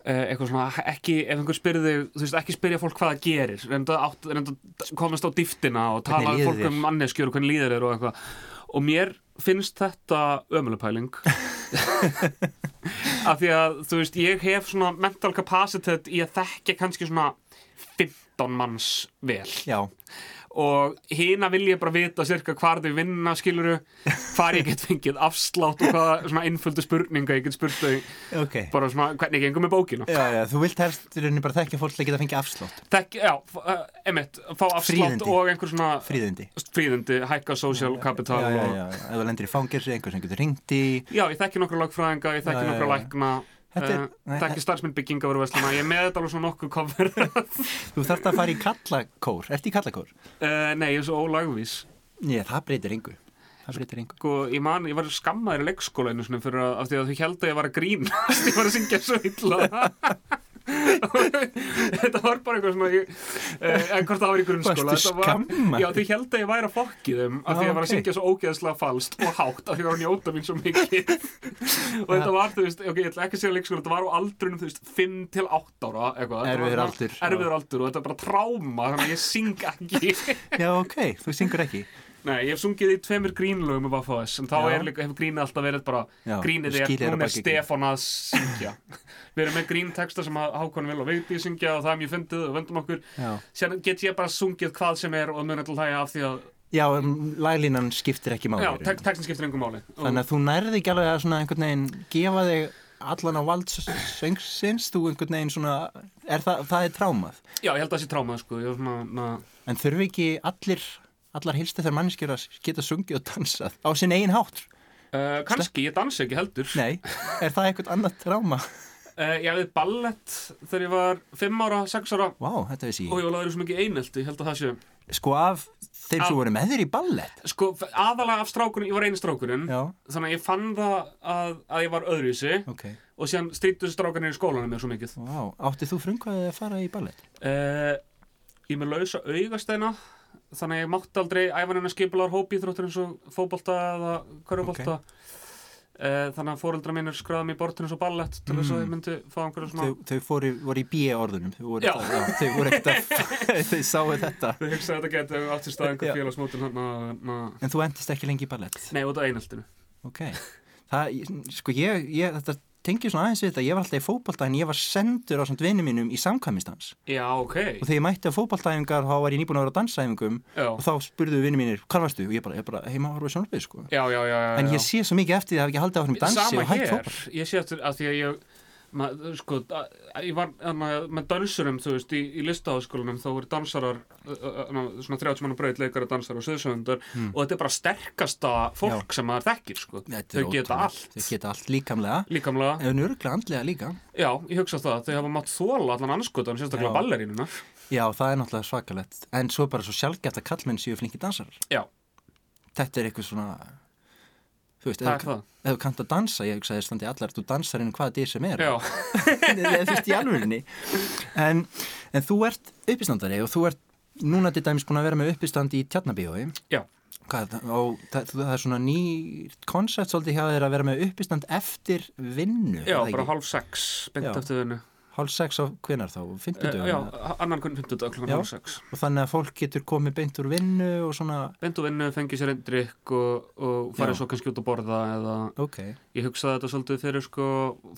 eh, eitthvað svona, ekki, ef einhver spyrði, þú veist, ekki spyrja fólk hvað það gerir, reynda, átt, reynda komast á dýftina og tala líður fólk um manneskjur og hvernig líður þér og eitthvað. Og mér finnst þetta ömulepæling af því að þú veist, ég hef svona mental capacity í að þekkja kannski svona 15 manns vel. Já, og hina vil ég bara vita cirka hvar þau vinna skiluru, hvar ég get fengið afslátt og hvaða svona innföldu spurninga ég get spurt þau. Ok. Bara svona hvernig gengum með bókina? Já, já, þú vilt helst rauninni bara þekkja fólk að geta fengið afslátt. Þekk, já, emitt, fá afslátt Fríðindi. og einhver svona Fríðindi fríðindi, hækka social capital Já, já, já, ef þú lendir í fangirsi, einhver sem getur ringt í. Já, ég þekki nokkra lagfræðinga, ég þekki já. lækna Þetta er- uh, nei, þekki starfsmynd byggingaveruverslana ég er með þetta alveg svona nokkuð cover. Þú þarft að fara í kallakór, ertu í kallakór? uh, nei, ég er svo ólagvís. Nei, það breytir engu. Það breytir engu. Sko, ég man, ég var skammaður í leikskóla einu sinni fyrir að, af því að þau held að ég var að grínast. Ég var að syngja svo illa þetta var bara eitthvað svona ég, eh, en hvort það var í grunnskóla var, já, þau held að ég væri að fokki þeim af því að ég var að syngja svo ógeðslega falskt og hátt af því að ég var að njóta mín svo mikið. Og þetta var, þú veist, ok, ég ætla ekki að segja leikskóla þetta var á aldrunum, þú veist, 5 til 8 ára eitthvað, Erfiður aldur, erfiður aldur og þetta er bara tráma þannig að ég syng ekki. Já, ok, þú syngur ekki Nei, ég hef sungið í tveimur grínlögum með Vaffos en þá er líka, hefur grínið alltaf verið bara Já, grínið er, hún er. Stefán að syngja. Við erum með grínteksta sem Hákon vil og Vigdís syngja og það er mjög fyndið og vöndum okkur. Já, Sér get ég bara sungið hvað sem er og mun alltaf hlæja af því að Já um, laglínan skiptir ekki máli Já, tek tekstin skiptir engum máli. Þannig að þú nærði ekki alveg að svona einhvern veginn gefa þig allan á valdsöngsins, þú einhvern veginn svona, er það, það er trámað. Já, ég held að það sé trámað sko. En þurfi ekki allir, allar hilstu þegar mannskjör að geta sungið og dansað á sinn eigin hátt? uh, Kannski, ég dansi ekki heldur Nei, er það eitthvað annað tráma? uh, Ég hafði ballett þegar ég var 5 ára, 6 ára veist og ég. var laður svo mikið einelti, ég held að það sé Sko af þeim Af- sem voru með þér í ballett. Sko, aðalega af strákunum, ég var eini strákurinn Já, Þannig að ég fann það að, að ég var öðruvísi ok. og síðan strýttu strákunir í skólanum mér svo mikið Vá, áttið þú frumkvæðið að fara í ballett? uh, Ég með lausa augasteina þannig að ég mátti aldrei æfa neina skipular hópíþróttur eins og fótbolta eða körfubolta. Uh, þannig að fóreldra mínir skráði mér bort eins og ballett til þess að ég myndi fá einhverju svona Þau, þau fóru, voru í B orðunum. Þau voru, þau ekkert að, þau sáu þetta. Þau hugsaði að þetta geti átt í stað einhver félagsmótin En þú endist ekki lengi í ballett? Nei, út af eineltinu. Ok, það, sko ég, ég þetta tengið svona aðeins við þetta, ég var alltaf í fótbolta en ég var sendur á samt vinnu mínum í samkvæmistans Já, ok. Og þegar ég mætti á fótboltaæfingar þá var ég nýbúin að vera á dansæfingum og þá spurðu vinnu mínir, hvað varstu? Og ég bara, ég bara heima að horfa sjónarbið sko? Já, já, já, já En ég sé svo mikið eftir því að hafa ekki haldið áfram í dansi Sama og hægt hér, fótbolta. Ég sé eftir að því að ég ma, sko, að, ég var hana, með dansurum, þú veist, í, í listaháskólanum þá voru dansarar svona 30 manna braut leikara dansar og söðsöfundar Hmm. og þetta er bara sterkasta fólk sem maður þekkir, sko. Þau geta allt, Þau geta allt líkamlega. Líkamlega. En örglega andlega líka. Já, ég hugsa það, þau hafa mátt þóla allan anskotan, sérstaklega Já. ballerínuna. Já, það er náttúrulega svakalett En svo bara svo sjálfgæft að kallmenn séu flinki dansarar. Já, Þetta er eitthvað svona Þú veist, ef, þú kannt að dansa, ég hugsa þér standi allar, þú dansar inn hvaða dyr sem er. Já, þú veist í alvörinni en, en þú ert uppistandari og þú ert núna til dæmis búin að vera með uppistand í tjarnabíói Já. Hvað, og það, það er svona ný koncept svolítið hjá þér að vera með uppistand eftir vinnu já, bara hálf sex beint eftir vinnu hálf sex á hvenar þá, Eh, fimmtudögum já, annan kunn 50 dag klukkan Já. hálf sex og þannig að fólk getur komið beint úr vinnu og svona, beint og vinnu, fengið sér einn drikk og, og farið svo kannski út að borða eða ok ég hugsaði þetta svolítið fyrir sko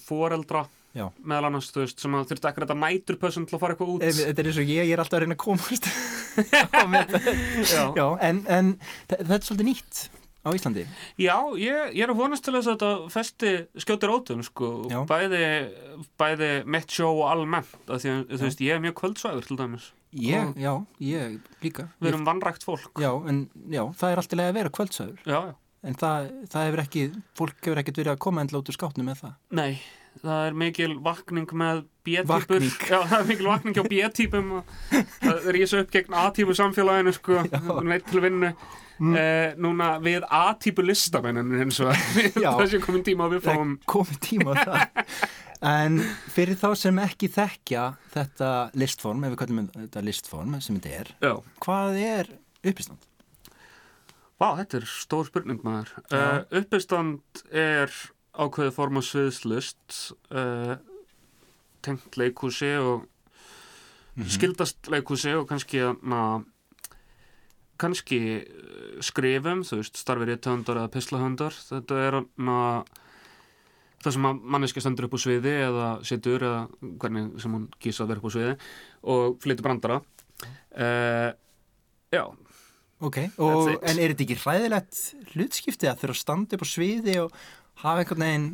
foreldra Já. meðal annars, þú veist, sem að þurfti ekkert að næturpössun til að fara eitthvað út Ef- þetta er eins og ég, ég er alltaf að reyna að komast. Já. já, en, en þe- þetta er svolítið nýtt á Íslandi? Já, ég, ég er að vonast til þess að þetta festi skjótir ótum, sko. Bæði, bæði mitt sjó og almennt, því að þú veist, ég er mjög kvöldsvægur til dæmis, ég, já, ég líka. við erum vannrækt fólk. Já, en já, það er alltaf að vera kvöldsöður Já, já, en það, það hefur ekki, fólk hefur ekkert verið að koma endla út úr skáttinu með það. Nei það er mikil vakning með B-típur það er mikil vakning á B-típum það rísa upp gegn A-típu samfélaginu, sko, neitt til vinnu. Mm. Eh, núna við A-típu listamennin eins og þessi komin tíma við fáum komið tíma það. En fyrir þá sem ekki þekkja þetta listform, ef við kallum þetta listform sem þetta er, Já, hvað er uppistand? Vá, þetta er stór spurning maður. Uh, uppistand er ákveðið form á sviðslust, uh, tengt leikhúsi og skildast leikhúsi og kannski na, kannski uh, skrifum, þú veist, starfið réttöndar eða pislahöndar. Þetta er na, það sem að manneski stendur upp á sviði eða situr eða hvernig sem hún kýsa að vera upp á sviði og flyttur brandara. Uh, já, Ok, og, en er þetta ekki hræðilegt hlutskipti að þurfa að standa upp á sviði og hafa einhvern veginn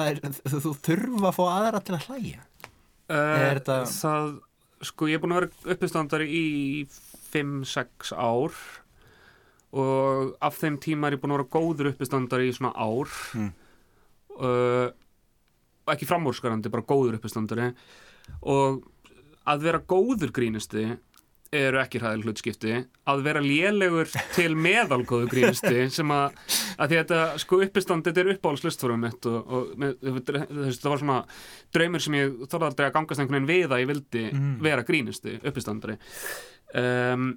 er, þú, þurfa að fá aðra til að hlæja. Uh, þetta- Það, sko, ég er búin að vera uppistandari í 5-6 ár og af þeim tíma er ég búin að vera góður uppistandari í svona ár. Mm. uh, ekki framúrskarandi, bara góður uppistandari. Og að vera góður grínisti eru ekki hræðileg hlutskipti að vera lélegur til meðalgóðu grínisti sem að, að því að þetta sko uppistand, þetta er uppáhaldslustfórum mitt og, og með, það var svona draumur sem ég þorði aldrei að gangast einhvern veginn við að ég vildi Mhm. vera grínisti, uppistandari um,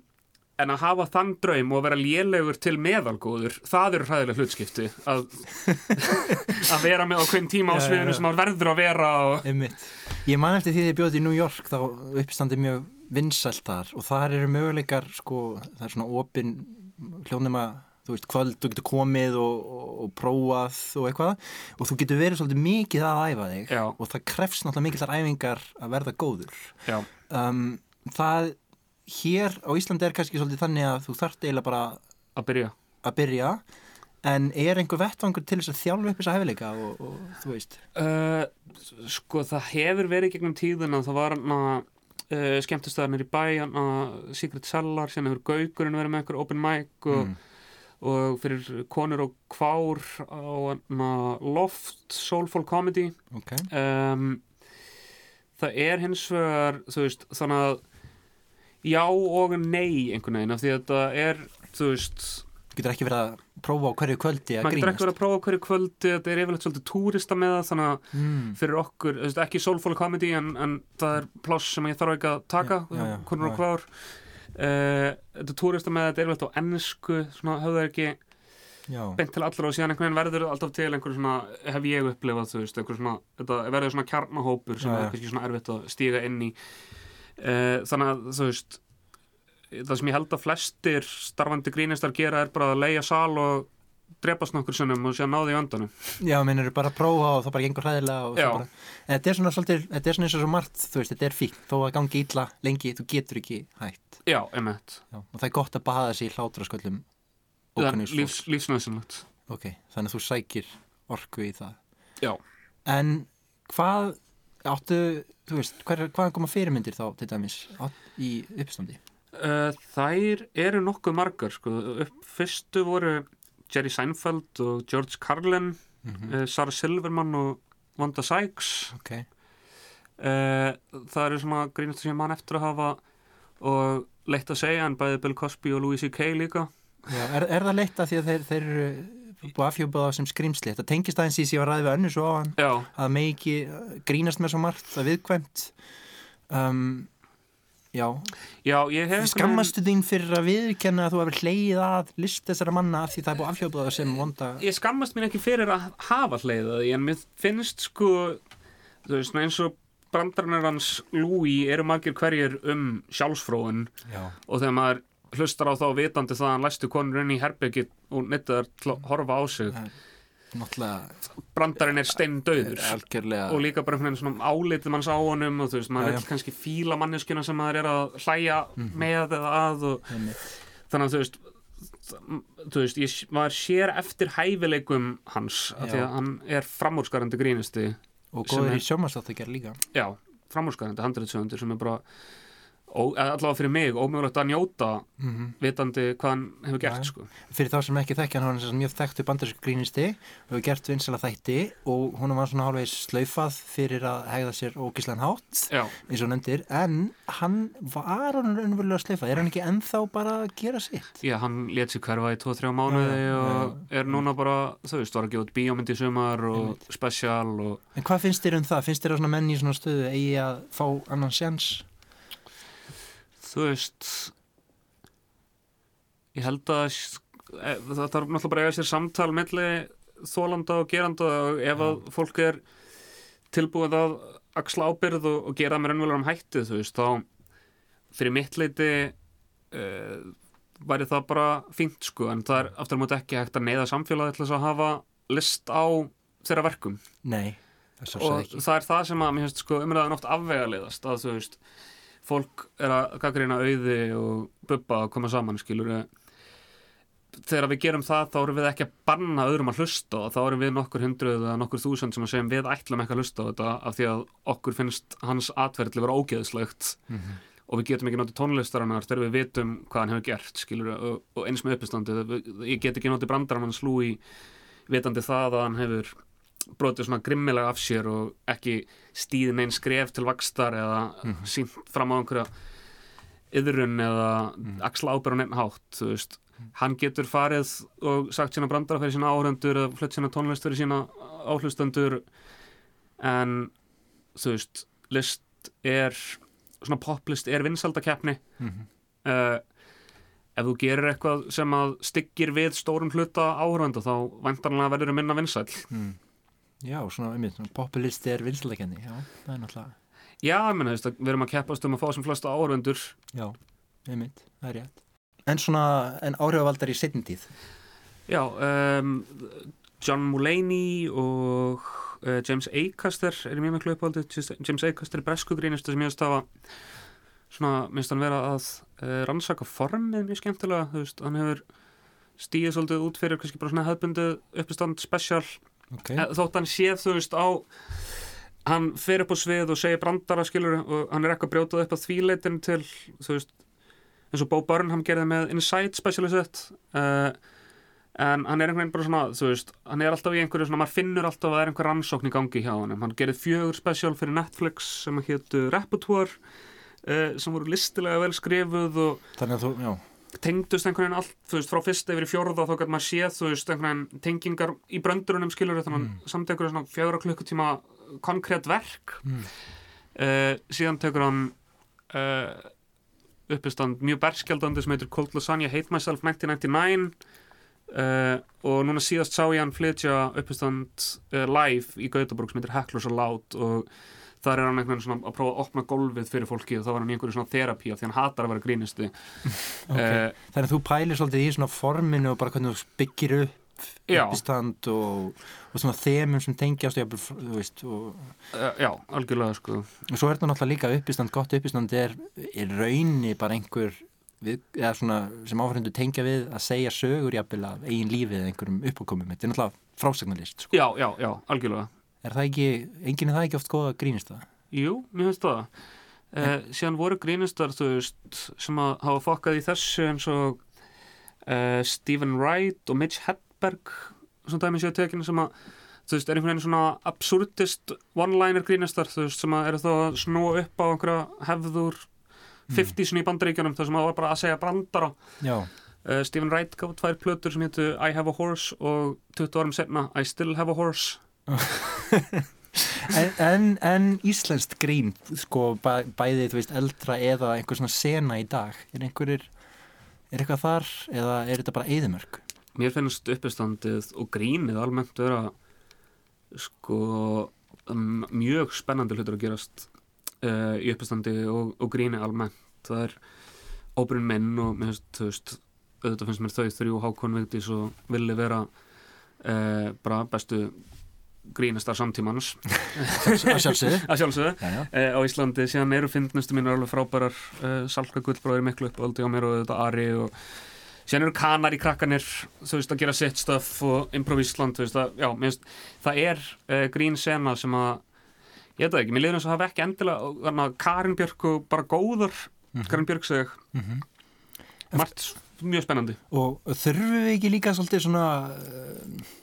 en að hafa þann draum og vera lélegur til meðalgóður það eru hræðileg hlutskipti að, að vera með hvern tíma á sviðinu sem maður verður að vera og. Ég man eftir því þegar ég bjóði í New York þá uppstandi mjög vinsælt þar og þar eru möguleikar sko, það er svona opin hljónum að þú veist, kvöld, þú getur komið og, og, og prófað og eitthvað. Og þú getur verið svolítið mikið að æfa þig Já. og það krefst náttúrulega mikillar æfingar að verða góður. Um, það hér á Íslandi er kannski svolítið þannig að þú þarft eiginlega bara að byrja. að byrja. En er einhver vettvangur til þess að þjálfa upp þessa hefileika og, og þú veist? Uh, sko það hefur verið gegnum tíðina það var að uh, skemmtistöðarnir í bæ Secret Cellar sem hefur Gaugurinn verið með einhver open mic og, Mm. og fyrir konur og kvár á Loft Soulful Comedy Ok, um, það er hins vegar veist þannig að já og nei einhvern veginn af því að þetta er þú veist getur ekki verið að prófa á hverju kvöldi að maður getur ekki grínast verið að prófa á hverju kvöldi þetta er yfirleitt svolítið túrista með það þannig að mm. fyrir okkur, ekki soulful comedy en, en það er pláss sem ég þarf ekki að taka já. og hvaður uh, þetta er túrista með þetta er yfirleitt á ennsku svona höfðu það ekki Já, beint til allra og síðan einhvern veginn verður alltaf til einhver svona, hef ég upplifað þú veist, einhver svona, þetta verður svona kjarnahópur sem Já, er kannski svona erfitt að stíga inn í. Uh, þannig að þú veist það sem ég held að flestir starfandi grínistar gera er bara að leia sal og drepast nokkur sinnum og síðan náði í öndanum já meinur bara að prófa og það bara gengur hræðilega og Já. svo bara En þetta er svona svolítið, þetta er svona eins og svo margt þú veist, þetta er fínt, þó að gangi illa lengi þú getur ekki hætt já, emmett já. og það er gott að baða sig í hlátrasköllum lífs, fólks. lífsnæðsynlegt Ok, þannig að þú sækir orku í það Já, En hvað áttu, þú veist, hver, hvaðan koma fyrirmyndir þá til dæmis í uppstandi? Uh, þær eru nokkuð margar sko. upp fyrstu voru Jerry Seinfeld og George Carlin Mm uh, Sarah Silverman og Wanda Sykes. Ok, uh, það eru svona grínast sem ég man eftir að hafa og leitt að segja en bæði Bill Cosby og Louis C.K. líka. Já, er, er það leitt að því að þeir, þeir eru búið afhjópað á sem skrimsli þetta tengist aðeins í sig að ræði við önnu svo á hann Já, að megi grínast með svo margt það viðkvæmt. Um, já, já, ég hef skammastu þín fyrir að viðkenna að þú hefur hleyið að list þessara manna af því það er búið afhjópað sem vonda ég skammast mér ekki fyrir að hafa hleiða því en mér finnst sko þú veist, eins og brandarnir hans Louis eru margir hverjir um sjálfsfróun. Já, og þegar maður hlustar á þá vitandi það að hann læstu konur inn í herbyggi og að horfa á sig. Er náttúrulega brandarinn er steindauður. algjörlega og líka bara einhvern veginn svona álitið manns á honum og þú veist, maður vil kannski fíla manneskjuna sem maður er að hlæja með eða að og þannig að þú veist þú veist, ég, maður sér eftir hæfileikum hans af því að hann er framúrskarandi grínisti og góður í gera líka. Já, framúrskarandi handritsöfundur sem er bara allavega fyrir mig, ómögulegt að njóta mm vitandi hvað hann hefur gert Já. sko. fyrir þá sem ekki þekkja hann, hann er mjög þekktu bandarísku grínisti og hefur gert vinsala þætti og hún var svona hálfvegs slaufað fyrir að hegða sér ógislegan hátt já, eins og nefndir, en hann var hann raunverulega slaufað, er hann ekki ennþá bara að gera sitt? já, hann let sér hverfa í 2-3 mánuði og er núna bara, þú veist, var að gefa út bíómynd í sumar og special og En hvað finnst þér um það? Finnst þér að svona menn í svona stöðu eigi að fá annan sjans? Þú veist ég held að e, það þarf náttúrulega bara að eiga sér samtal milli þólanda og geranda og ef að fólk er tilbúið að axla ábyrð og, og gera með raunverulegum hætti þú veist, þá fyrir mitt leiti uh, væri það bara fínt sko, en það er aftur á móti ekki hægt að neyða samfélagi til þess að hafa list á þeirra verkum. Nei, það og það er það sem að sko umræðan oft afvega leiðast að þú veist fólk er að gaggrina auði og bubba að koma saman skilur þegar við gerum það þá erum við ekki að banna öðrum að hlusta og þá erum við nokkur hundruð eða nokkur þúsund sem að segjum við ætlum ekki að hlusta á þetta af því að okkur finnst hans atverðli vera ógeðslegt. Mhm. og við getum ekki notið tónlistarinnar þegar við vitum hvað hann hefur gert skilur og, og eins með uppistandið. Ég get ekki notið brandarann hans lúi vitandi það að hann hefur brotið svona grimmilega af sér og ekki stíðin einn skref til vakstar eða mm sínt fram á einhverja yðrun eða axla ábyrðan einn hátt þú veist, hann getur farið og sagt sína brandara fyrir sína áhrendur eða flutt sína tónlist fyrir sína áhlustendur en þú veist, list er svona poplist er vinsaldakeppni Mhm. uh, ef þú gerir eitthvað sem að styggir við stórum hluta áhörvenda þá væntanlega verður að minna vinsæll. Mm. Já, svona, einmitt, svona populisti er vinslækenni, já, það er náttúrulega, já, ég meina, þú veist, að við erum að keppast um að fá sem flesta áhörvendur já, einmitt, það er rétt. En svona, en áhrifavaldar í setjum tíð? já, um, John Mulaney og uh, James Acaster er mjög miklu uppáldi James Acaster er breskugrínistu sem ég veist hafa svona, minnst hann vera að uh, rannsaka formið mjög skemmtilega, þú veist, hann hefur stíði svolítið út fyrir kannski bara svona hefðbundu uppistand special ok, Eh, þótt hann séð þú veist á hann fer upp á svið og segir brandara skilur og hann er eitthvað brjótað upp á þvíleitin til þú veist eins og Bo Burnham gerði með Inside specialisett uh, en hann er einhvern veginn bara svona þú veist, hann er alltaf í einhverju svona, maður finnur alltaf að það er einhver rannsókn í gangi hjá hann hann gerði fjögur special fyrir Netflix sem hétu Repertoire uh, sem voru listilega vel skrifuð og þannig að þú, já tengdust einhvern veginn allt, þú veist, frá fyrst yfir í fjórða þá gæti maður séð, þú veist, einhvern veginn tengingar í bröndurunum skilur þannig mm. samt einhverju svona fjögra klukkutíma konkrétt verk Mm. uh, síðan tekur hann uh, uppistand mjög berskjaldandi sem heitir Cold Lasagna Hate Myself 1999 uh, og núna síðast sá ég hann flytja uppistand live í Gautaborg sem heitir Hecklers Aloud og þar er hann einhvern veginn að prófa að opna golfið fyrir fólki og þá var hann í einhverju svona therapí af því hann hatar að vera grínisti Ok. Eh, Þannig að þú pælir svolítið í svona forminu og bara hvernig þú byggir upp uppistand og, og svona þemum sem tengjast þú veist, og, Uh, já, algjörlega sko. Og svo er þetta náttúrulega líka uppistand, gott uppistand er í raunni bara einhver við, svona sem áfærendur tengja við að segja sögur jafnvel af eigin lífið eða einhverjum uppákomum, þetta er náttúrulega frásagnarlist sko. Já, já, já, algjörlega er það ekki, enginn er það ekki oft góða að grínist það? Jú, mér finnst það. Uh, Síðan voru grínistar, þú veist sem að hafa fokkað í þessu eins og uh, Stephen Wright og Mitch Hedberg svona dæmi séu tekinu sem að þú veist, er einhvern veginn svona absurdist one-liner grínistar, þú veist, sem að eru þá að snúa upp á einhverja hefður 50 í bandaríkjunum, það sem að var bara að segja brandara. Já, uh, Stephen Wright gaf tvær plötur sem hétu I Have a Horse og 20 árum setna I Still Have a Horse en, en, en íslenskt grín sko bæ, bæði, þú veist, eldra eða einhver svona sena í dag er einhverjir, er eitthvað þar eða er þetta bara eðimörk? Mér finnst uppistandið og grínið almennt vera sko um, mjög spennandi hlutur að gerast uh, í uppistandi og, og gríni almennt það er óbrinn menn og mér finnst, þú veist, auðvitað finnst mér þau þrjú Hákon Vigdís og villi vera uh, bara bestu grínastar samtímans að sjálfsögðu. Uh, á Íslandi síðan eru fyndnustu mínu alveg frábærar uh, Salka Gullbróðir miklu uppáldi á mér og þetta Ari og síðan eru kanar í krakkanir þú veist að gera sitt stöff og improv Ísland þú veist að, já, mér finnst, það er uh, grín sena sem að ég veit það ekki, mér liður eins og hafa ekki endilega og þarna Karin Björk og bara góður Karin Björk seg Mhm. margt mjög spennandi. Og þurfum við ekki líka svolítið svona uh,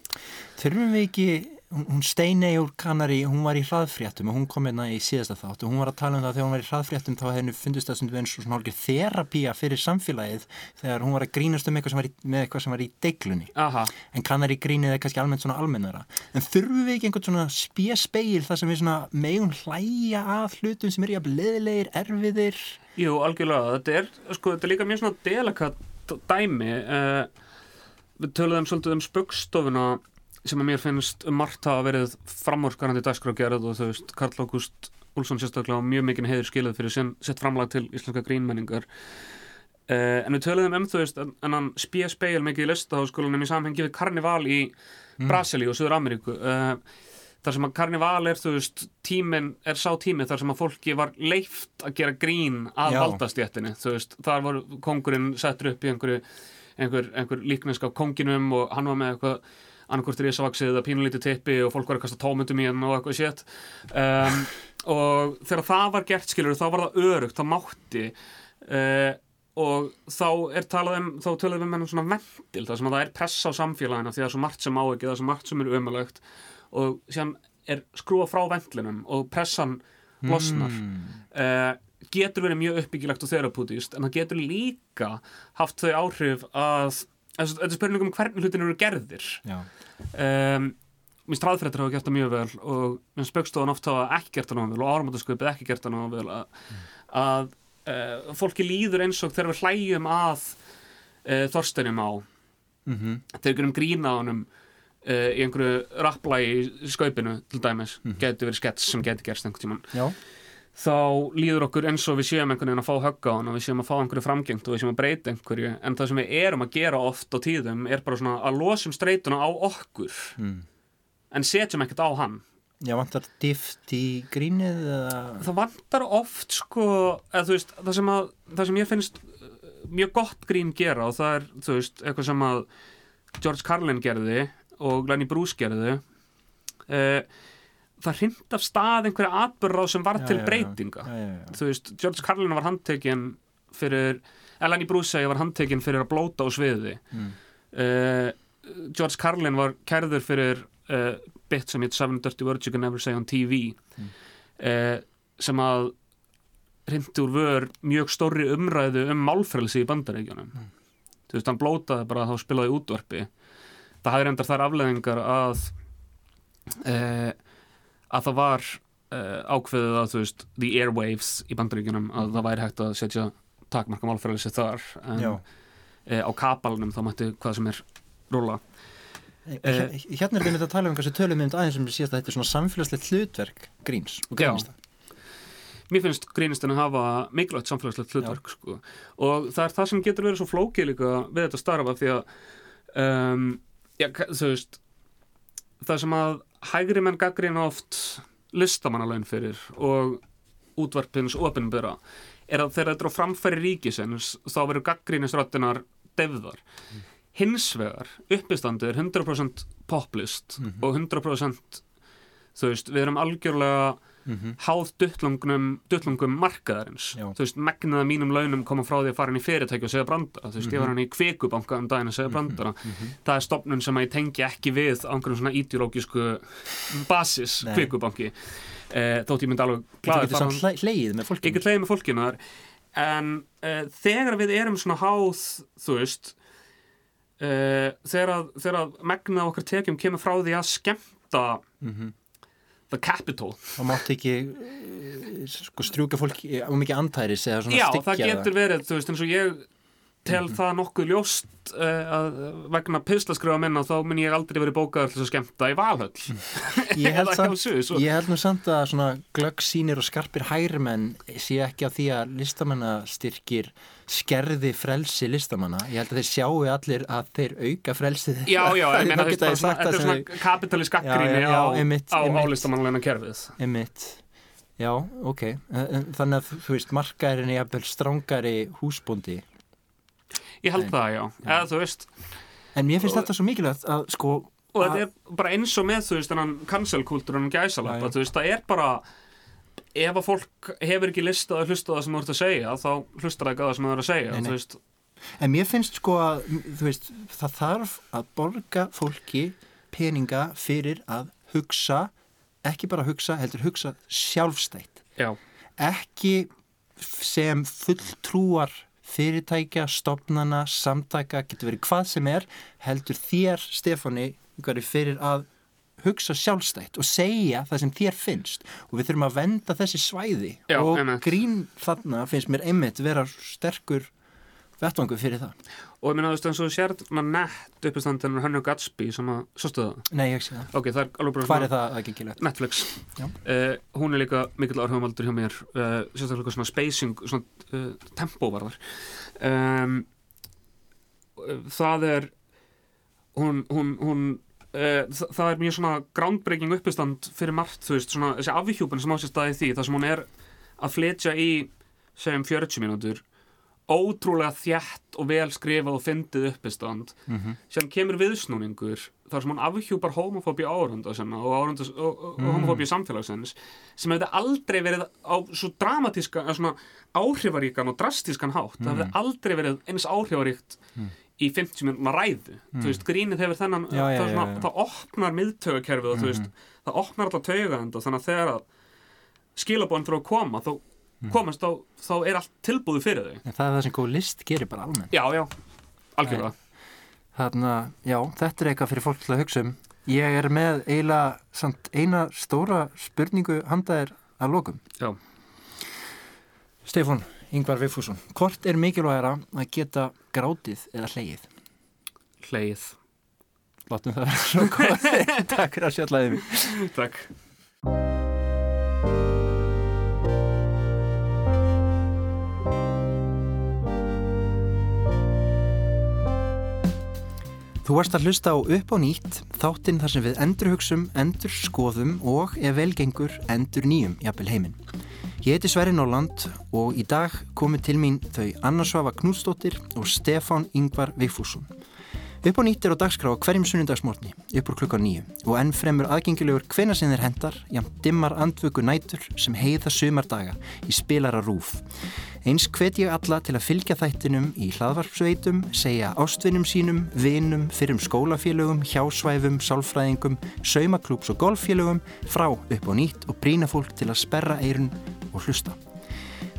þurfum við ekki hún, Steinei úr Kanari, hún var í hraðfréttum og hún kom hérna í síðasta þátt og hún var að tala um það að þegar hún var í hraðfréttum þá henni fundist það sem við og svona hálfgeir þerapía fyrir samfélagið þegar hún var að grínast um eitthvað sem var í, með eitthvað sem var í deiglunni. Aha, en Kanari grínið er kannski almennt svona almennara. En þurfum við ekki einhvern svona spjespeil þar sem við svona megum hlæja að hlutum sem eru jafn leðilegir, erfiðir? Jú, algjörlega. Þetta er, sko, þetta er líka mjög svona delikat dæmi uh, við töluðum svolítið um spöggstofuna sem að mér finnst margt hafa verið framúrskarandi dagskrágerð og þú veist, Karl Ágúst Úlsson sérstaklega á mjög mikinn heiður skilað fyrir sem sett framlag til íslenska grínmenningar. Uh, en við töluðum um þú veist en hann spíja speil mikið í listaháskólanum í samhengi við karnival í Brasilíu og Suður Ameríku uh, þar sem að karnival er þú veist tíminn er sá tími þar sem að fólki var leift að gera grín að Já. valdastjættinni þú veist, þar var kongurinn settur upp í einhverju einhver, einhver líknesk af konginum og hann var með eitthvað annarkvort risavaksið eða pínulítið tippi og fólk var að kasta tómundum í hann og eitthvað shit. Um, og þegar það var gert skilur þá var það örugt, það mátti uh, og þá er talað um, þá töluðum við með um svona vendil þar sem að það er pressa á samfélagina því það er svo margt sem á ekki, það er svo margt sem er ömulegt og síðan er skrúa frá vendlinum og pressan losnar. Uh, getur verið mjög uppbyggilegt og þerapútist en það getur líka haft þau áhrif að þetta er spurning um hvernig hlutin eru gerðir. Um, Mér stráðfréttir hafa gert það mjög vel og mér spöggstofan oft hafa ekki gert það náðu vel og áramáttasköpið ekki gert það náðu vel að, að uh, fólki líður eins og þegar við hlæjum að uh, Þorsteinum á mm þegar við gerum grína á honum uh, í einhverju rappla í skaupinu til dæmis, mm getur verið skets sem getur gerst einhvern tímann. Já, þá líður okkur eins og við séum einhvern veginn að fá högga á hann og við séum að fá einhverju framgengt og við séum að breyta einhverju. En það sem við erum að gera oft á tíðum er bara svona að losum streituna á okkur mm. en setjum ekkert á hann. Já vantar dift í grínið eða? Það vantar oft sko eða veist, það sem, að, það sem ég finnst uh, mjög gott grín gera og það er, veist, eitthvað sem að George Carlin gerði og Lenny Bruce gerði uh, það hrind af stað einhverja atbyrráð sem var Já, til já, breytinga Já, þú veist, George Carlin var handtekinn fyrir, eða Bruce segi var handtekinn fyrir að blóta á sviði Mm. uh, George Carlin var kærður fyrir uh, bit sem Seven Dirty Words You Can Never Say on TV Mm. uh, sem að hrindi úr vör mjög stórri umræðu um málfrelsi í bandaríkjunum Mm. þú veist, hann blótaði bara að þá spilaði útvarpi það hafði reyndar þær afleðingar að uh, að það var uh, ákveðið að þú veist the airwaves í bandaríkjunum að það væri hægt að setja takmarka málfrelsi þar en Já. uh, á kapalnum þá mætti hvað sem er rúla Eh, Hérna er við með að tala um hvað sem tölum við um aðeins sem síðast að þetta er svona samfélagslegt hlutverk gríns og Já. grínista. mér finnst grínistinu hafa mikilvægt samfélagslegt hlutverk sko. og það er það sem getur verið svo flókið líka við þetta starfa því að um, já, ka- þú veist það sem að hægri menn gaggrína oft listamannalaun fyrir og útvarpins opinbera er að þegar þetta er á framfæri ríkisins þá verður gaggrínisröttinar devðar hins vegar uppistandi er 100% poplist Mhm. og 100% þú veist, við erum algjörlega Mhm. háð duttlungum, markaðarins Já. þú veist, megnið af mínum launum koma frá því að fara inn í fyrirtæki og segja brandara þú veist, ég var hann í kvikubanka um daginn að segja brandara það er stopnun sem að ég tengi ekki við á einhverjum svona ideológisku basis kvikubanki eh, þótt ég myndi alveg Þú glaði getur samt hle- hlegið með fólkinu. ég get leiði með fólkinu þar en uh, þegar við erum svona háð þú veist uh, þegar, að, þegar að megnið af okkar tekjum kemur frá því að skemmta Mhm. The capital. Það mátt ekki eh, sko, strjúka fólki á mikið antæris eða svona Já, styggja það getur verið, þú veist, eins og ég tel Mhm. það nokkuð ljóst uh, að vegna pislaskrifa minna þá mun ég aldrei verið bókaður til þess að skemmta í Valhöll. Og- ég held nú samt að glöggsýnir og skarpir hægrimenn sé ekki af því að listamannastyrkir skerði frelsi listamanna. Ég held að þeir sjáu allir að þeir auka frelsið. Já, já, ég meina, þetta er svona kapitalist já, á, á álistamannleina kerfið Einmitt. Já, ok. En- en Þannig að þú veist, markaðurinn er jafnvel strángari húsbóndi. Ég held Nei. það, já, eða þú veist En mér finnst Og- þetta svo mikilvægt að sko... og þetta er bara eins og með, þú veist, Já, já. þú veist, það er bara ef að fólk hefur ekki listað að hlusta það sem þú ert að segja, þá hlustar það ekki á það sem þú ert að segja, Nei, nei. En mér finnst sko að, veist, það þarf að borga fólki peninga fyrir að hugsa, ekki bara hugsa, heldur hugsa sjálfstætt. Já, Ekki sem fulltrúar fyrirtækja, stopnana, samtaka, getur verið hvað sem er, heldur þér, Stefáni, fyrir að hugsa sjálfstætt og segja það sem þér finnst og við þurfum að venda þessi svæði Já, og einmitt. grín þarna finnst mér einmitt vera sterkur vettvangur fyrir það. og ég meina, þú veist, eins og þú sérð maður nett uppistandinn Hönnu Gatsby sem að, sástu það? Nei, ég sé það. Ok, það er alveg bara Hvað er það aðgengilegt? Netflix uh, hún er líka mikill áhrifamaldur hjá mér uh, sérstaklega svona spacing svona uh, tempo varðar um, það er hún, hún, hún það, það er mjög svona groundbreaking uppistand fyrir margt þú veist svona þessi afhjúpun sem á sér staði því þar sem hún er að fletja í segjum 40 mínútur ótrúlega þjætt og vel skrifað og fyndið uppistand Mm -hmm. sem kemur viðsnúningur þar sem hann afhjúpar homofóbíu árunda sinna og, og, og Mm. homofóbíu samfélagsins sem hefði aldrei verið á svo dramatíska, eða svona áhrifaríkan og drastískan hátt, það hefði aldrei verið eins áhrifaríkt Mm. Í 50 minúna ræðu, þú veist, grínið hefur þennan, Já, já, það, já, svona, já. það opnar miðtögakerfið og þú veist, það opnar alltaf taugaðenda þannig að þegar að skilabóðan fyrir að koma, þá komast þá, þá er allt tilbúið fyrir þau En það er það sem góð list gerir bara almennt. Já, já, algjörlega Þarna, já, þetta er eitthvað fyrir fólk til að hugsa um. Ég er með eiginlega samt eina stóra spurningu handaðir að lokum. Já. Stefán, Ingvar Vigfússon, hvort er mikilvægara að geta grátið eða hlegið? Hleið Látum það vera svo góð. Takk fyrir að sjallaði mig. Takk Þú varst að hlusta á upp á nýtt, þáttinn þar sem við endurhugsum, endur skoðum og ef velgengur endur nýjum, jafnvel heiminn. Ég heiti Sverri Nóland og í dag komu til mín þau Anna Svafa Knúsdóttir og Stefán Yngvar Vigfússon. Upp á nýtt er á dagskrá hverjum sunnundagsmórni, upp úr klukka nýju og enn fremur aðgengilegur hvena sem þeir hendar, jæmt dimmar andvöku nætur sem heiða sumardaga í spilara rúf. Eins hvet ég alla til að fylgja þættinum í hlaðvarpsveitum, segja ástvinnum sínum, vinum, fyrrum skólafélögum, hjásvæfum, sálfræðingum, saumaklúps og golffélögum frá upp á nýtt og brína fólk til að sperra eirun og hlusta.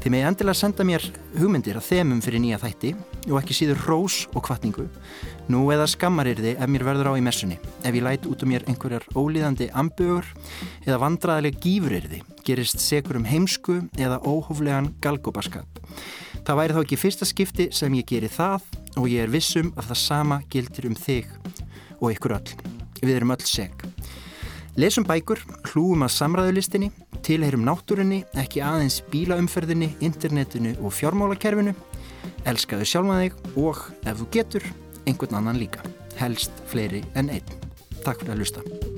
Þið með endilega senda mér hugmyndir að þemum fyrir nýja þætti og ekki síður hrós og kvartningu. Nú eða skammarirði ef mér verður á í messunni, ef ég læt út um mér einhverjar ólíðandi ambögur eða vandraðileg gífurirði, gerist segur um heimsku eða óhóflegan galgobaskap. Það væri þá ekki fyrsta skipti sem ég geri það og ég er vissum að það sama gildir um þig og ykkur öll. Við erum öll seg. Lesum bækur, hlúum að samræðulistinni, tilheyrum náttúrunni, ekki aðeins bílaumferðinni, internetinu og fjármálakerfinu, elskaðu sjálfa þig og, ef þú getur, einhvern annan líka. Helst fleiri en einn. Takk fyrir að lusta.